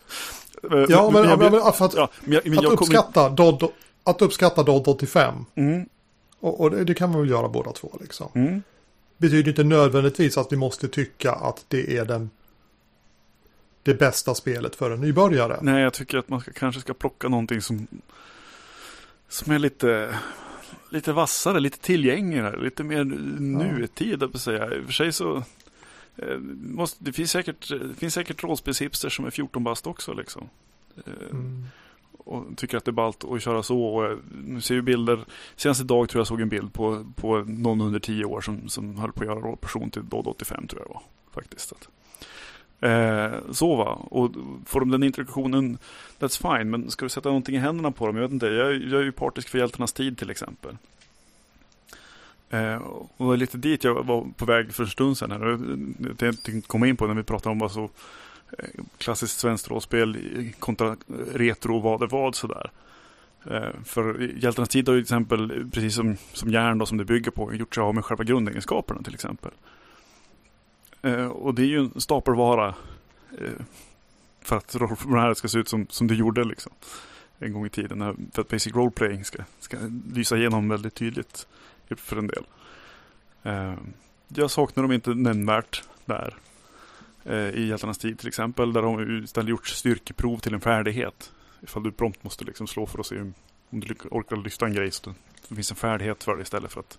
Ja, men, jag- men, men för att, ja, men jag, men att, jag kommer- uppskatta DOD, att uppskatta DOD 85. Mm, Och, och det, det kan man väl göra båda två liksom. mm. Betyder inte nödvändigtvis att vi måste tycka att det är den det bästa spelet för en nybörjare. Nej, jag tycker att man ska, kanske ska plocka någonting som, som är lite, lite vassare, lite tillgängligare, lite mer nutid, ja. säga. I och för sig så eh, måste, det finns säkert, det finns säkert rollspelshipster som är 14 bast också liksom. Eh, Mm. och tycker att det är ballt att köra så. Och jag nu ser ju bilder, senast idag tror jag såg en bild på, på någon under 10 år som, som höll på att göra rollperson till Dodd 85 tror jag det var. Faktiskt. Eh, så va, och får de den introduktionen, that's fine. Men ska du sätta någonting i händerna på dem? Jag vet inte, jag, jag är ju partisk för Hjältarnas tid till exempel. Eh, och det var lite dit jag var på väg för en stund sedan. Här. Jag tänkte komma in på när vi pratade om vad så eh, klassiskt svenskt rollspel kontra retro vad är vad sådär. Eh, för Hjältarnas tid har ju till exempel, precis som, som järn då, som det bygger på, gjort sig av med själva grundegenskaperna till exempel. Eh, Och det är ju en stapelvara eh, för att rollformuläret ska se ut som, som det gjorde liksom. En gång i tiden, när- för att basic roleplaying ska, ska lysa igenom väldigt tydligt för en del. Eh, Jag saknar dem inte nämnvärt där eh, i Hjältarnas tid till exempel. Där har de istället gjort styrkeprov till en färdighet. Ifall du prompt måste liksom slå för att se om om du orkar lyfta en grej. Så det, det finns en färdighet för det istället för att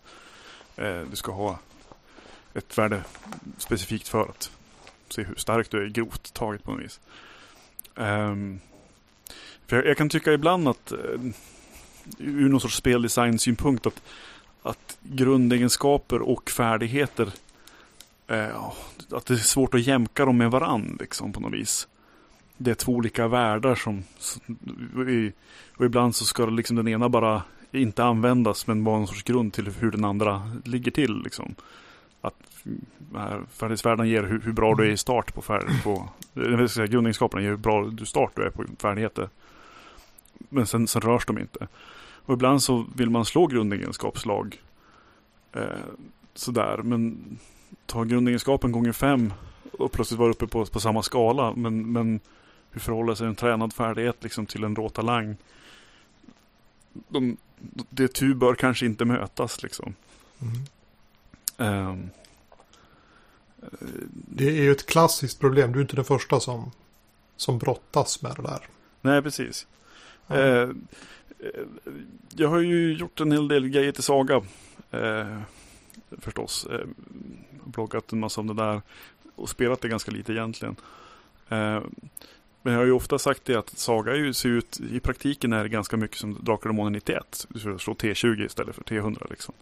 eh, du ska ha ett värde specifikt för att se hur stark du är grovt taget på något vis. Um, för jag, jag kan tycka ibland att uh, ur någon sorts speldesign-synpunkt att, att grundegenskaper och färdigheter uh, att det är svårt att jämka dem med varandra liksom på något vis. Det är två olika världar som, som och ibland så ska liksom den ena bara inte användas men vara en sorts grund till hur den andra ligger till liksom. Att färdighetsvärden ger hur, hur bra du är i start på, färd, på säga, grundegenskaperna ger hur bra du start du är på färdigheter. Men sen, sen rörs de inte. Och ibland så vill man slå grundegenskapslag eh, sådär men ta grundegenskapen gånger fem och plötsligt vara uppe på, på samma skala. Men, men hur förhåller sig en tränad färdighet liksom till en rå talang? De, det tu bör kanske inte mötas liksom. Mm. Ehm, Det är ju ett klassiskt problem. Du är inte den första som, som brottas med det där. nej, precis. Ja. Eh, eh, jag har ju gjort en hel del grejer till Saga. Eh, förstås. Eh, bloggat en massa om det där. Och spelat det ganska lite egentligen. Eh, men jag har ju ofta sagt det att Saga ju ser ut, i praktiken är det ganska mycket som Drakar och Demoner 91. Du ska slå T20 istället för T100 liksom.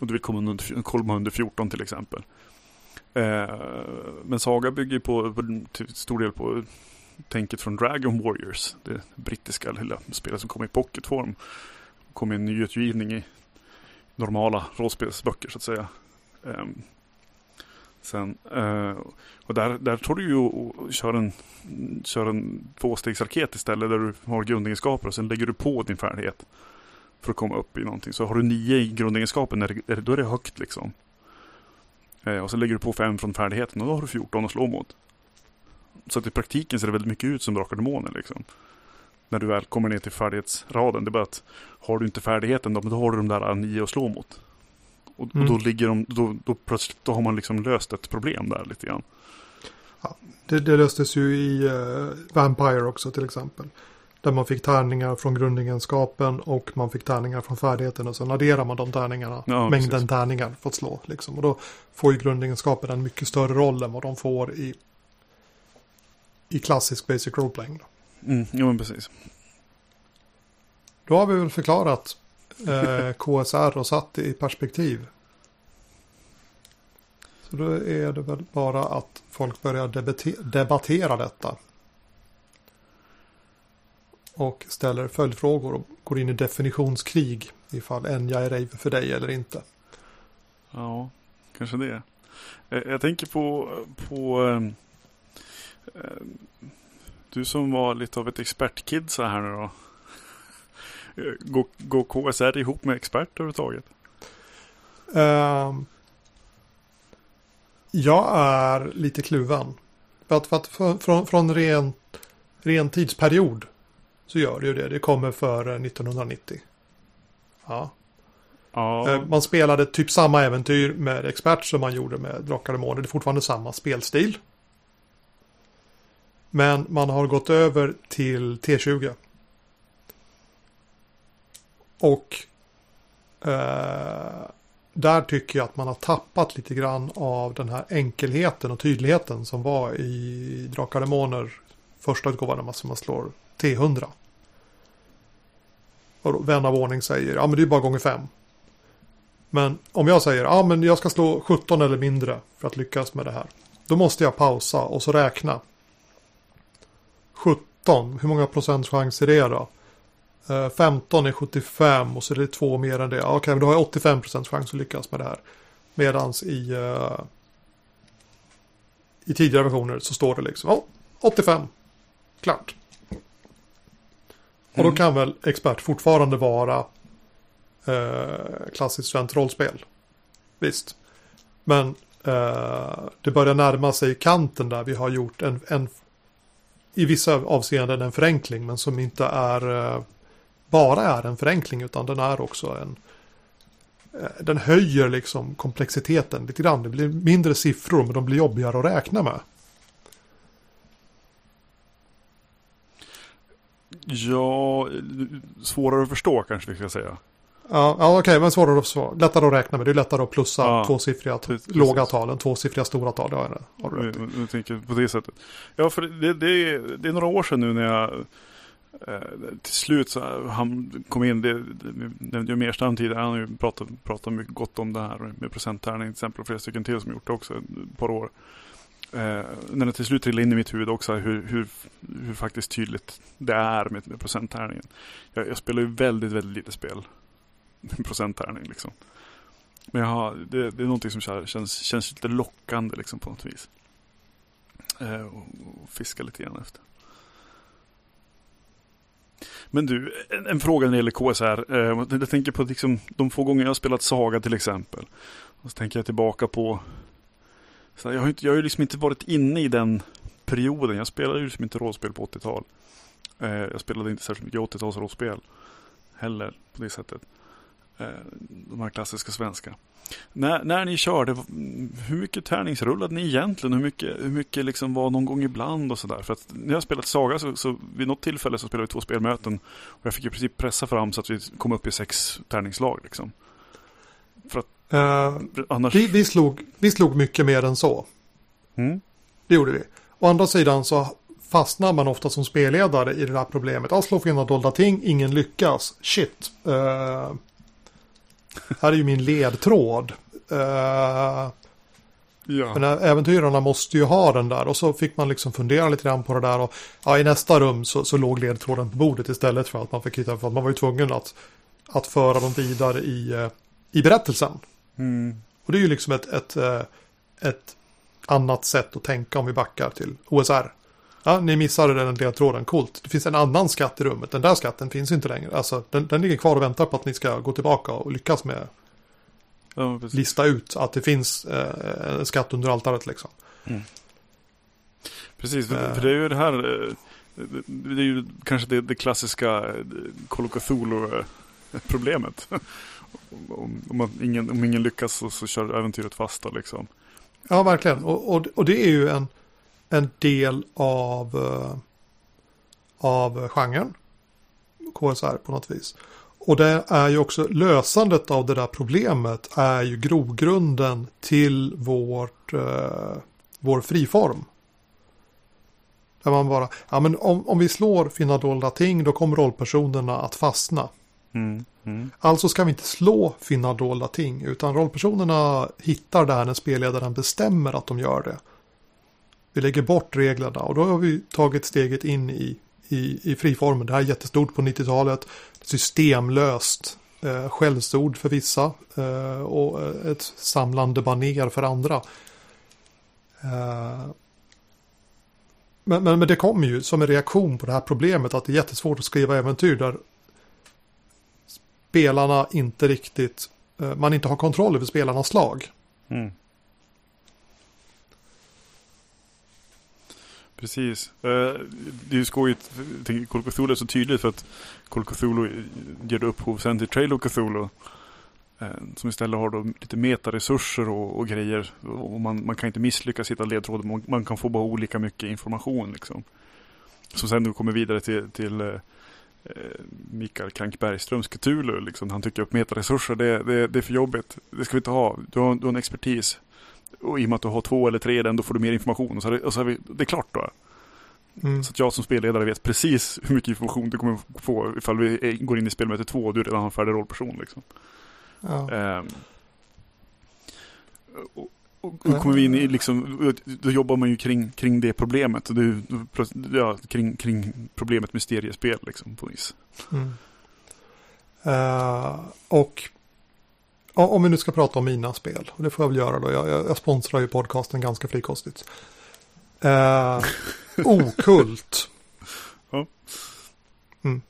Och du vill komma under, komma under 14 till exempel. Eh, men Saga bygger på, på till stor del på tänket från Dragon Warriors. Det brittiska lilla spelet som kom i pocketform. Kom i en nyutgivning i normala rollspelsböcker så att säga. Eh, sen, eh, och där, där tar du ju och kör en, kör en tvåstegsraket istället där du har grundegenskaper och sen lägger du på din färdighet. För att komma upp i någonting. Så har du nio i grundegenskapen, då är det högt liksom. Eh, och så lägger du på fem från färdigheten och då har du 14 att slå mot. Så att i praktiken ser det väldigt mycket ut som Drakar Demoner liksom. När du väl kommer ner till färdighetsraden. Det är bara att har du inte färdigheten då, då har du de där nio att slå mot. Och, Mm. och då ligger de, då, då plötsligt då har man liksom löst ett problem där lite grann. Det, det löstes ju i eh, Vampire också till exempel. Där man fick tärningar från grundegenskapen och man fick tärningar från färdigheten. Och så adderar man de tärningarna. Ja, mängden precis. tärningar fått slå. Liksom. Och då får ju grundegenskapen en mycket större roll än vad de får i, i klassisk basic roleplaying. Då. Mm, jo men precis. då har vi väl förklarat eh, KSR och satt det i perspektiv. Så då är det väl bara att folk börjar debattera detta. Och ställer följdfrågor och går in i definitionskrig ifall Enya är rave för dig eller inte. Ja, kanske det. Eh, Jag tänker på, på ehm, eh, du som var lite av ett expertkid så här nu då. Eh, Går, går KSR ihop med experter överhuvudtaget? Ehm, jag är lite kluven. För att, för att för, från, från ren, ren tidsperiod så gör det ju det. Det kommer före 1990. Ja. Ja, Eh, Man spelade typ samma äventyr med expert som man gjorde med Drakar och Demoner. Det är fortfarande samma spelstil. Men man har gått över till T20. Och eh, där tycker jag att man har tappat lite grann av den här enkelheten och tydligheten som var i Drakar och Demoner första utgåvan som man slår T100. Och då, vän av ordning säger ja men det är bara gånger 5. Men om jag säger ja men jag ska slå 17 eller mindre för att lyckas med det här. Då måste jag pausa och så räkna. 17, hur många procents chans är det då? Eh, 15 är 75 och så är det två mer än det. Okej, Okej, men då har jag 85 procents chans att lyckas med det här. Medans i, uh, i tidigare versioner så står det liksom oh, 85. Klart. Och då Mm. kan väl expert fortfarande vara eh, klassiskt svenskt rollspel. Visst. Men eh, det börjar närma sig kanten där vi har gjort en, en i vissa avseenden en förenkling men som inte är eh, bara är en förenkling utan den är också en eh, den höjer liksom komplexiteten lite grann. Det blir mindre siffror men de blir jobbigare att räkna med. Ja, svårare att förstå kanske vi ska säga. Ja, ja okej, men svårare att förstå. Lättare att räkna med. Det är lättare att plussa Ja, tvåsiffriga, precis. låga tal än tvåsiffriga stora tal. Det har jag- har du rätt i. Jag, tänker på det sättet. Ja, för det, det, är, det är några år sedan nu när jag eh, till slut så han kom in, det, det nämnde ju Merstam tidigare, han har ju pratat, pratat mycket gott om det här med procenttärning till exempel och flera stycken till som gjort det också ett par år. Eh, när det till slut trillade in i mitt huvud också hur, hur, hur faktiskt tydligt det är med, med procenttärningen. Jag, jag spelar ju väldigt, väldigt lite spel med procenttärning liksom. Men jag har, det, det är någonting som känns, känns, lite lockande liksom på något vis. Eh, och, och fiska lite grann efter. Men du, en, en fråga när det gäller KSR. Eh, jag tänker på liksom, de få gånger jag har spelat Saga till exempel. Och så tänker jag tillbaka på så jag, har ju inte, jag har ju liksom inte varit inne i den perioden. Jag spelade ju liksom inte rollspel på 80-tal. Eh, jag spelade inte särskilt mycket 80-tals rollspel heller på det sättet. Eh, de här klassiska svenska. När, när ni körde, hur mycket tärningsrullade ni egentligen? Hur mycket, hur mycket liksom var någon gång ibland och sådär? För att när jag spelat Saga så, så vid något tillfälle så spelade vi två spelmöten. Och jag fick i princip pressa fram så att vi kom upp i sex tärningslag liksom. Eh, Annars... vi, vi, slog, vi slog mycket mer än så. Mm? Det gjorde vi. Å andra sidan så fastnar man ofta som spelledare i det där problemet. Ja, slå fina dolda ting, ingen lyckas. Shit. Eh, här är ju min ledtråd. Eh, Ja. men äventyrarna måste ju ha den där. Och så fick man liksom fundera lite grann på det där. Och ja, i nästa rum så, så låg ledtråden på bordet istället för att man fick hitta. För att man var ju tvungen att, att föra dem vidare i, i berättelsen. Mm. Och det är ju liksom ett, ett, eh, ett annat sätt att tänka om vi backar till OSR. Ja, ni missade den ledtråden, coolt. Det finns en annan skatt i rummet, den där skatten finns inte längre. Alltså, den, den ligger kvar och väntar på att ni ska gå tillbaka och lyckas med Ja, lista ut att det finns eh, en skatt under altaret liksom. Precis, för, Eh. för det är ju det här. eh, det- är ju kanske det, det klassiska Call of Cthulhu-problemet. Om, om, ingen, om ingen lyckas så, så kör äventyret fast då liksom. Ja, verkligen. Och, och, och det är ju en, en del av, uh, av genren. KSR på något vis. Och det är ju också lösandet av det där problemet är ju grogrunden till vårt, eh, vår friform. Där man bara, ja men om, om vi slår Finna dolda ting då kommer rollpersonerna att fastna. Mm. Mm. Alltså ska vi inte slå finna dolda ting, utan rollpersonerna hittar det här när spelledaren bestämmer att de gör det. Vi lägger bort reglerna och då har vi tagit steget in i, i, i friformen. Det här är jättestort på 90-talet. Systemlöst. Eh, skällsord för vissa eh, och eh, ett samlande baner för andra. Eh, men, men, men det kommer ju som en reaktion på det här problemet att det är jättesvårt att skriva äventyr där spelarna inte riktigt, eh, man inte har kontroll över spelarnas lag. Mm. Precis. Eh, det är ju skojigt, Call of Cthulhu är så tydligt för att Call of Cthulhu ger upphov sen till Trail of Cthulhu. Eh, som istället har då lite metaresurser och, och grejer. Och man, man kan inte misslyckas hitta ledtrådar, man, man kan få bara olika mycket information liksom. Som sen då kommer vidare till, till eh, Mikael Krank Bergströms Cthulhu. Liksom. Han tycker att metaresurser, det, det, det är för jobbigt. Det ska vi inte ha. Du har, du har en expertis. Och i och med att du har två eller tre den, då får du mer information. Och så, det, och så är vi, det är klart då. Mm. Så att jag som spelledare vet precis hur mycket information du kommer få ifall vi går in i spelmöte två och du redan har en färdig rollperson. Liksom. Ja. Ehm, och, och kommer vi in i liksom, då jobbar man ju kring, kring det problemet. Du, ja, kring, kring problemet mysteriespel liksom på vis. Mm. Uh, och ja, om vi nu ska prata om mina spel, och det får jag väl göra då, jag, jag, jag sponsrar ju podcasten ganska frikostigt. Uh, okult. Ja. Mm.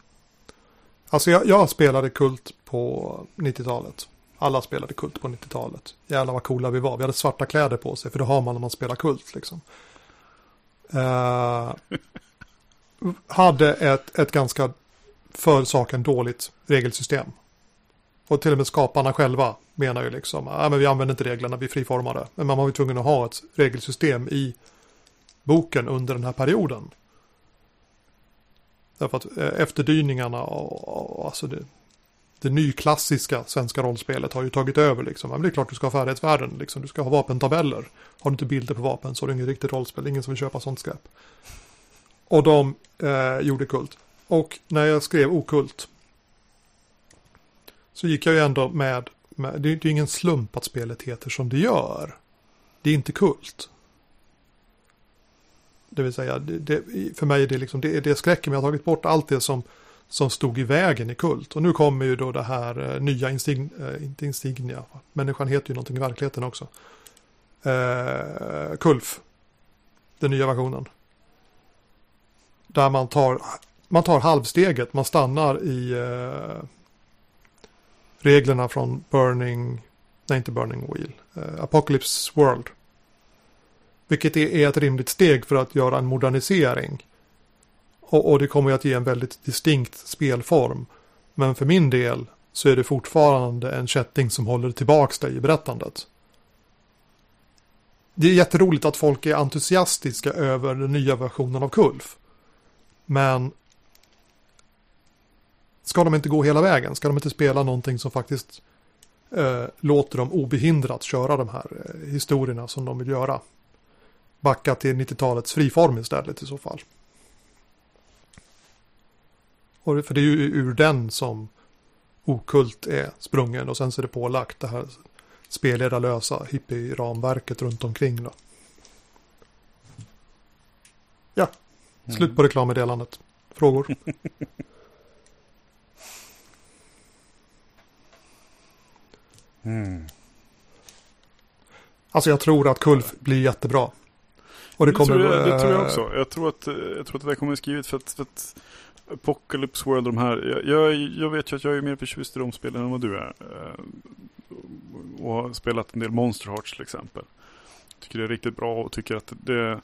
Alltså jag, jag spelade kult på 90-talet. Alla spelade kult på 90-talet. Jävlar vad coola vi var. Vi hade svarta kläder på sig, för det har man när man spelar kult liksom. Uh, hade ett, ett ganska för saken dåligt regelsystem. Och till och med skaparna själva menar ju liksom, äh, men vi använder inte reglerna, vi friformar det. Men man var ju tvungen att ha ett regelsystem i boken under den här perioden. Därför att eh, efterdyningarna och, och alltså det, det nyklassiska svenska rollspelet har ju tagit över liksom. Men det är klart du ska ha färdighetsvärden, liksom. du ska ha vapentabeller. Har du inte bilder på vapen så är det inget riktigt rollspel, ingen som vill köpa sånt skräp. Och de eh, gjorde kult. Och när jag skrev okult så gick jag ju ändå med, med det är ju ingen slump att spelet heter som det gör. Det är inte kult. Det vill säga, det, det, för mig är det liksom, det, det skräcker mig. Jag har tagit bort allt det som, som stod i vägen i kult. Och nu kommer ju då det här eh, nya instign, eh, inte Insignia, människan heter ju någonting i verkligheten också. Eh, Kulf, den nya versionen. Där man tar, man tar halvsteget, man stannar i eh, reglerna från Burning, nej inte Burning Wheel, eh, Apocalypse World. Vilket är ett rimligt steg för att göra en modernisering. Och, och det kommer ju att ge en väldigt distinkt spelform. Men för min del så är det fortfarande en kätting som håller tillbaks dig i berättandet. Det är jätteroligt att folk är entusiastiska över den nya versionen av Kulf. Men ska de inte gå hela vägen? Ska de inte spela någonting som faktiskt eh, låter dem obehindrat köra de här eh, historierna som de vill göra? Backa till 90-talets friform istället i så fall. Och för det är ju ur den som okult är sprungen och sen så är det pålagt det här spelledarlösa hippie-ramverket runt omkring då. Ja, slut på reklammeddelandet. Frågor? Mm. Alltså jag tror att Kulf blir jättebra. Och det, Det, kommer... tror jag, det tror jag också. Jag tror att, jag tror att det där kommer skrivet för att, för att Apocalypse World, de här. Jag, jag, jag vet ju att jag är mer förtjust i de spelen än vad du är. Eh, Och har spelat en del Monster Hearts till exempel. Tycker det är riktigt bra och tycker att det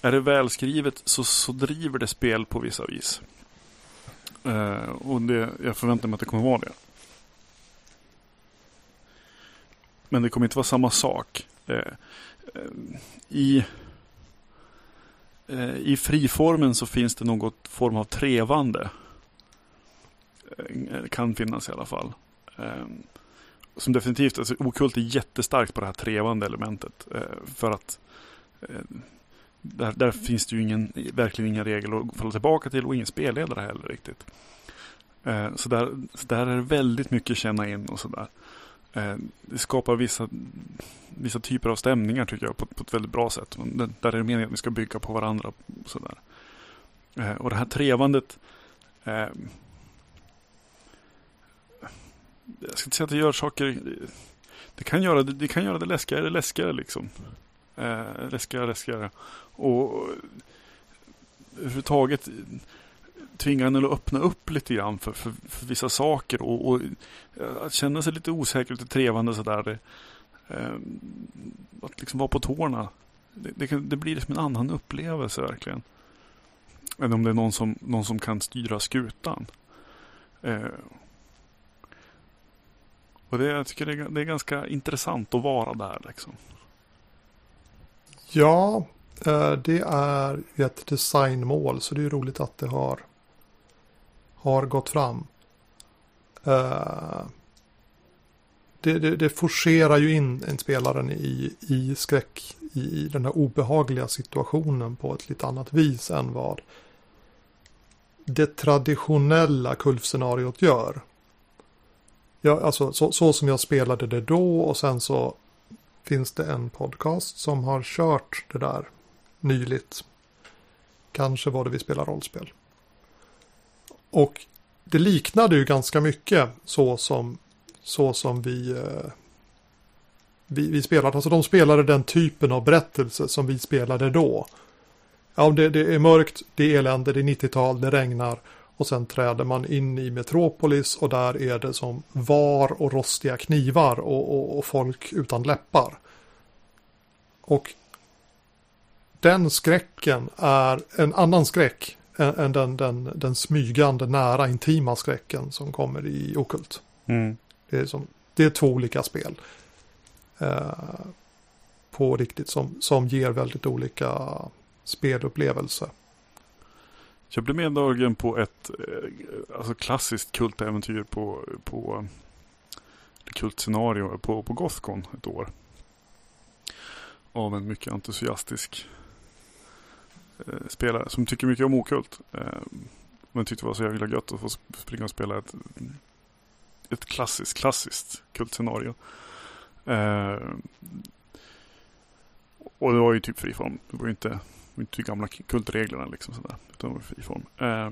är det välskrivet så, så driver det spel på vissa vis. Eh, och det, jag förväntar mig att det kommer vara det. Men det kommer inte vara samma sak. Eh, eh, I Eh, i friformen så finns det något form av trevande. Eh, kan finnas i alla fall. Eh, som definitivt, alltså okult är jättestarkt på det här trevande elementet. För att där, där finns det ju ingen, verkligen inga regler att falla tillbaka till och ingen spelledare heller riktigt. Så, där, så där är det väldigt mycket känna in och sådär. Eh, Eh, det skapar vissa, vissa typer av stämningar tycker jag på, på ett väldigt bra sätt. Där är det meningen att vi ska bygga på varandra. Och, sådär. Eh, och det här trevandet eh, jag ska inte säga att det gör saker det kan göra det, det, kan göra det läskigare, läskigare liksom. Eh, läskigare, läskigare. Och eh, överhuvudtaget tvinga henne att öppna upp lite grann för, för, för vissa saker och, och, eh, att känna sig lite osäker, lite trevande sådär. Eh, att liksom vara på tårna. Det, det, det blir liksom en annan upplevelse verkligen. Än om det är någon som, någon som kan styra skutan. Eh, och det, jag tycker det är, det är ganska intressant att vara där liksom. Ja, eh, det är ett designmål så det är roligt att det har, har gått fram. Eh, det, det, det forcerar ju in en spelaren i, i skräck, i, i den här obehagliga situationen på ett lite annat vis än vad det traditionella kulfscenariot gör. Ja, alltså så, så, som jag spelade det då och sen så finns det en podcast som har kört det där nyligt. Kanske var det vi spelar rollspel. Och det liknade ju ganska mycket så som, så som vi, eh, vi, vi spelade. Alltså de spelade den typen av berättelse som vi spelade då. Ja, det, det är mörkt, det är elände, det är 90-tal, det regnar. Och sen träder man in i Metropolis och där är det som var och rostiga knivar och, och, och folk utan läppar. Och den skräcken är en annan skräck än, än den, den, den smygande, nära, intima skräcken som kommer i Okult. Mm. Det, är som, det är två olika spel. Eh, på riktigt som, som ger väldigt olika spelupplevelser. Jag blev meddragen på ett eh, alltså klassiskt kultäventyr på, på kultscenario på, på Gothcon ett år. Av en mycket entusiastisk eh, spelare som tycker mycket om okult. Eh, men tyckte det var så jävla gött att få springa och spela ett, ett klassiskt, klassiskt kultscenario. Eh, och det var ju typ friform. Det var ju inte inte gamla kultreglerna liksom sådär. Utan friform. Eh,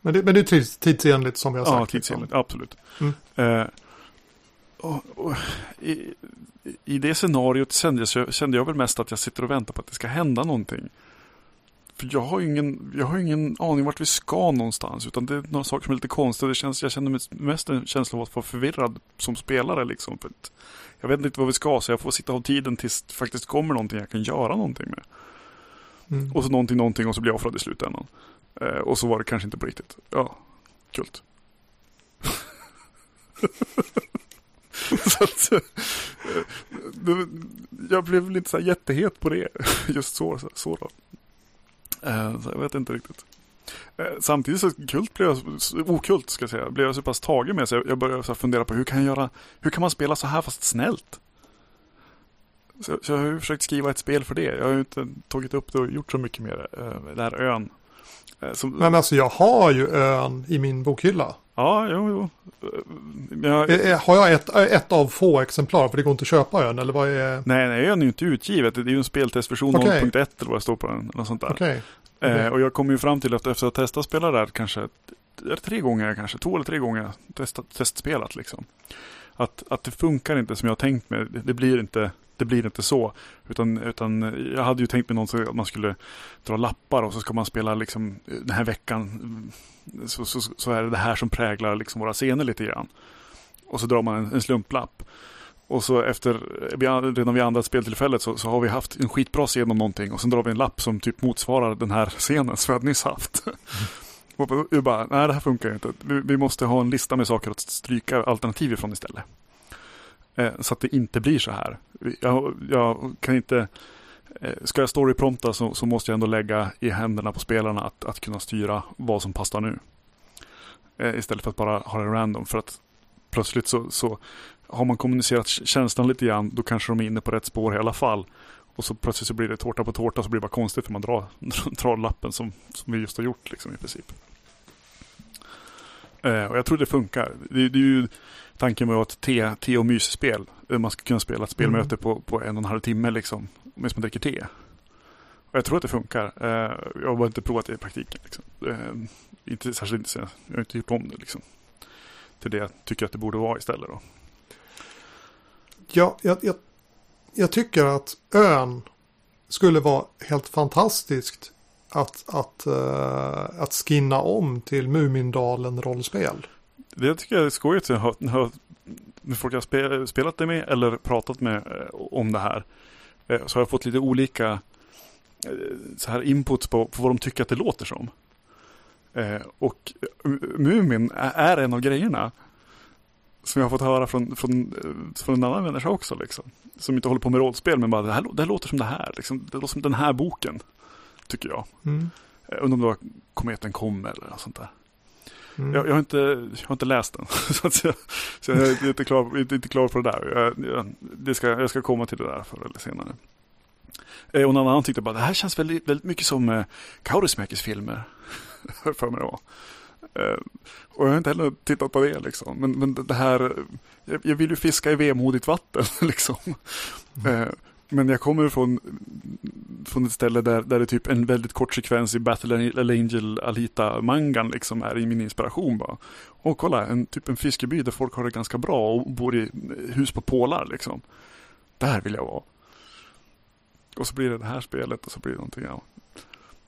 men, det, men det är tidsenligt som vi har sagt. Ja, liksom. tidsenligt. Liksom. Absolut. Mm. Eh, och, och, i, I det scenariot kände jag, kände jag väl mest att jag sitter och väntar på att det ska hända någonting. För jag har ju ingen, jag har ingen aning vart vi ska någonstans. Utan det är några saker som är lite konstiga. Det känns, jag känner mest en känsla av att vara förvirrad som spelare. Liksom, för jag vet inte vad vi ska, så jag får sitta ha tiden tills det faktiskt kommer någonting jag kan göra någonting med. Mm. Och så någonting, någonting och så blir jag offrad i slutändan. Eh, och så var det kanske inte på riktigt. Ja, kult. så att, eh, jag blev lite så jättehet på det. Just. Så, så då. Eh, så jag vet inte riktigt. Eh, samtidigt så kult blev jag, okult ska jag säga, blev jag så pass tagen med så jag, började så fundera på hur kan jag göra, hur kan man spela så här fast snällt? Så, så jag har ju försökt skriva ett spel för det. Jag har ju inte tagit upp det och gjort så mycket med det. Eh, den här ön. Som... Men alltså jag har ju ön i min bokhylla. Ja, jo, jo. Eh, jag... Har jag ett, ett av få exemplar? För det går inte att köpa ön, eller vad är... Nej, nej, ön är ju inte utgivet. Det är ju en speltestversion okay. 0.1 eller vad det står på den. Eller sånt där. Okay. Okay. Eh, och jag kom ju fram till att efter att ha testat spela där kanske tre gånger kanske, två eller tre gånger testat, testspelat liksom. Att, att det funkar inte som jag tänkt mig. Det blir inte det blir inte så. Utan, utan jag hade ju tänkt mig någon att man skulle dra lappar och så ska man spela liksom eh, den här veckan. Mm, så, så, så är det det här som präglar liksom våra scener lite grann. Och så drar man en, en slumplapp. Och så efter, redan vid andra speltillfället så, så har vi haft en skitbra scen om någonting och sen drar vi en lapp som typ motsvarar den här scenen som vi nyss haft. Mm. Och vi bara, nej det här funkar inte. Vi, vi, måste ha en lista med saker att stryka alternativ ifrån istället. Eh, så att det inte blir så här. Jag, jag kan inte... Eh, ska jag storyprompta så, så måste jag ändå lägga i händerna på spelarna att, att kunna styra vad som passar nu. Eh, istället för att bara ha det random. För att plötsligt så, så har man kommunicerat känslan lite grann, då kanske de är inne på rätt spår i alla fall. Och så plötsligt så blir det tårta på tårta så blir det bara konstigt för man drar, drar lappen som, som vi just har gjort liksom i princip. Eh, och jag tror det funkar. Det, det är ju tanken med ett te, te och mysspel. Man ska kunna spela ett spelmöte Mm. på, på en och en halv timme liksom. Medan man dricker te. Och jag tror att det funkar. Eh, jag har bara inte provat det i praktiken. Liksom. Eh, inte särskilt intresserad. Jag har inte gjort om det liksom. Till det jag tycker att det borde vara istället då. Ja, jag, jag, jag tycker att ön skulle vara helt fantastiskt att, att, uh, att skinna om till Mumindalen rollspel. Det tycker jag är skojigt. Jag har, har, folk jag spe, spelat det med eller pratat med eh, om det här. Eh, så har jag fått lite olika eh, så här inputs på, på vad de tycker att det låter som. Eh, och eh, Mumin är, en av grejerna. Som jag har fått höra från, från, eh, från en annan människa också. Liksom. Som inte håller på med rollspel men bara det här, det här låter som det här. Liksom. Det låter som den här boken. Tycker jag. Mm. Eh, Undrar om det var Kometen kommer eller något sånt där. Mm. Jag, jag, har inte, jag har inte läst den. så, att jag, så jag är inte klar, inte, inte klar på det där. Jag, jag, det ska, jag ska komma till det där förr eller senare. Eh, och någon annan tyckte bara det här känns väldigt, väldigt mycket som eh, Kaurismäkis filmer. För mig var. Eh, och jag har inte heller tittat på det liksom. Men, men det här, jag, jag vill ju fiska i vemodigt vatten liksom. Eh, men jag kommer från, från ett ställe där, där det är typ en väldigt kort sekvens i Battle Angel Alita-mangan liksom är i min inspiration bara. Och kolla, en, typ en fiskeby där folk har det ganska bra och bor i hus på pålar liksom. Där vill jag vara. Och så blir det det här spelet och så blir det någonting annat.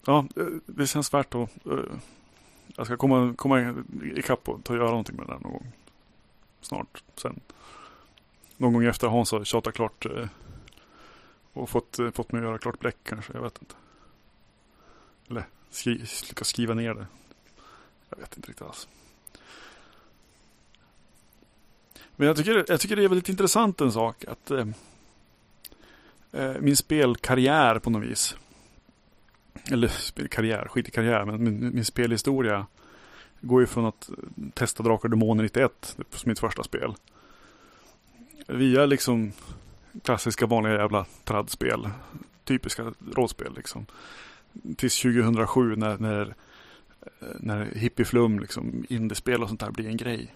Ja, eh, det känns värt att... Eh, jag ska komma, komma ikapp och ta och göra någonting med det där någon gång. Snart, sen. Någon gång efter Hans har tjatat klart eh, och fått, eh, fått mig att göra klart bläck kanske, jag vet inte. Eller skri, lyckas skriva ner det. Jag vet inte riktigt alls. Men jag tycker, jag tycker det är väldigt intressant en sak att eh, eh, min spelkarriär på något vis. Eller spelkarriär, skit i karriär, men min, min spelhistoria går ju från att testa Drakar och Demoner 91 som mitt första spel. Via liksom klassiska vanliga jävla tradspel. Typiska rådspel liksom. Tills 2007 när, när, eh, när hippieflum, liksom, indiespel och sånt där blir en grej.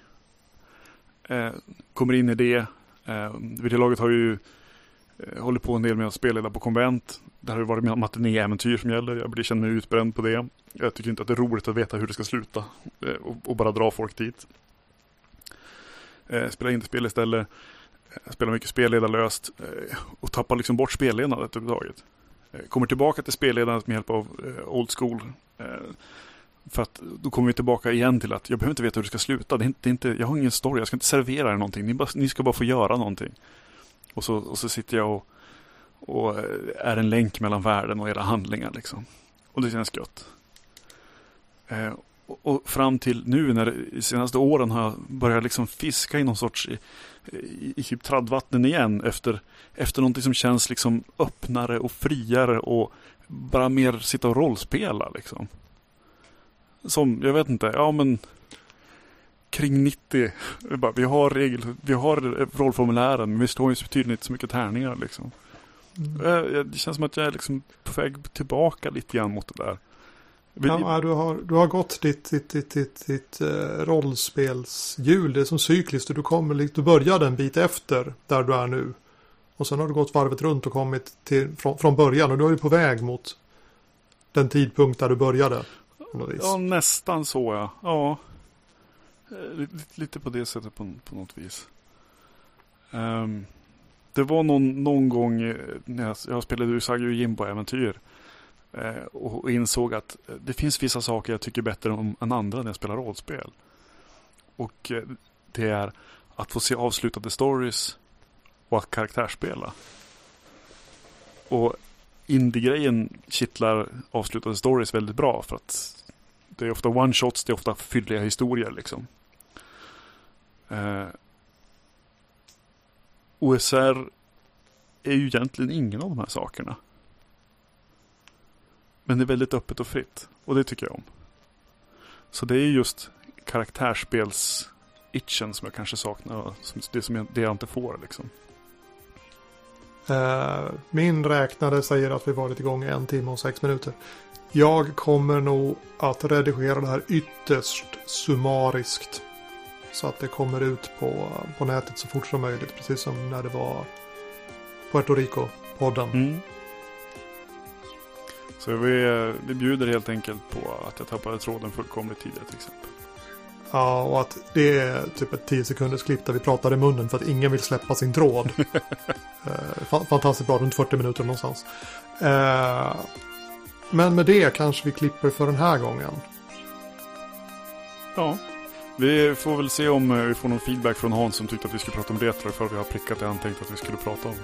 Eh, kommer in i det. Eh, vid det laget har ju eh, hållit på en del med att spelleda på konvent. Där har det varit matinéäventyr som gäller. Jag blir känner mig utbränd på det. Jag tycker inte att det är roligt att veta hur det ska sluta. Eh, och, och bara dra folk dit. Eh, spela indiespel istället. Jag spelar mycket spelledarlöst eh, och tappar liksom bort spelledandet överhuvudtaget. Eh, kommer tillbaka till spelledandet med hjälp av eh, Old School. För att då kommer vi tillbaka igen till att jag behöver inte veta hur det ska sluta. Det är inte, det är inte, jag har ingen story, jag ska inte servera er någonting. Ni, bara, ni ska bara få göra någonting. Och så, och så sitter jag och, och är en länk mellan världen och era handlingar liksom. Och det känns gött. Och, fram till nu när de senaste åren har jag börjat liksom fiska i någon sorts i, i, i typ traddvattnen igen efter, efter någonting som känns liksom öppnare och friare och bara mer sitta och rollspela liksom. Som, jag vet inte, ja men kring 90. Vi har regel, vi har rollformulären men vi står ju tydligen inte så mycket tärningar liksom. Mm. Det känns som att jag är liksom på väg tillbaka lite grann mot det där. Ja, du, har, du har gått ditt, ditt, ditt, ditt, ditt eh, rollspelshjul. Det är som cykliskt. Du, kommer, du började en bit efter där du är nu. Och sen har du gått varvet runt och kommit till, från, från början. Och du är ju på väg mot den tidpunkt där du började. Ja, nästan så ja. Ja. Eh, Lite, lite på det sättet på, på något vis. Ehm, det var någon, någon gång eh, när jag, jag spelade Usagi och Jimbo-äventyr eh, och, insåg att eh, det finns vissa saker jag tycker bättre om än andra när jag spelar rollspel. Och eh, det är att få se avslutade stories och att karaktärsspela. Och indie-grejen kittlar avslutade stories väldigt bra för att det är ofta one-shots, det är ofta fylliga historier liksom. Eh, OSR är ju egentligen ingen av de här sakerna. Men det är väldigt öppet och fritt. Och det tycker jag om. Så det är just karaktärsspels-itchen som jag kanske saknar. som- Det som jag, det jag inte får liksom. Eh, min räknare säger att vi varit igång i en timme och sex minuter. Jag kommer nog att redigera det här ytterst summariskt. Så att det kommer ut på, på nätet så fort som möjligt. Precis som när det var Puerto Rico-podden. Mm. Så vi, eh, vi bjuder helt enkelt på att jag tappade tråden fullkomligt tidigare till exempel. Ja, och att det är typ ett 10 sekunders klipp där vi pratar i munnen för att ingen vill släppa sin tråd. eh, fantastiskt bra, runt 40 minuter någonstans. Eh, men med det kanske vi klipper för den här gången. Ja, vi får väl se om vi får någon feedback från Hans som tyckte att vi skulle prata om retro för vi har prickat det han tänkte att vi skulle prata om.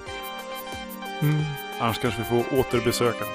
Mm. Annars kanske vi får återbesöka.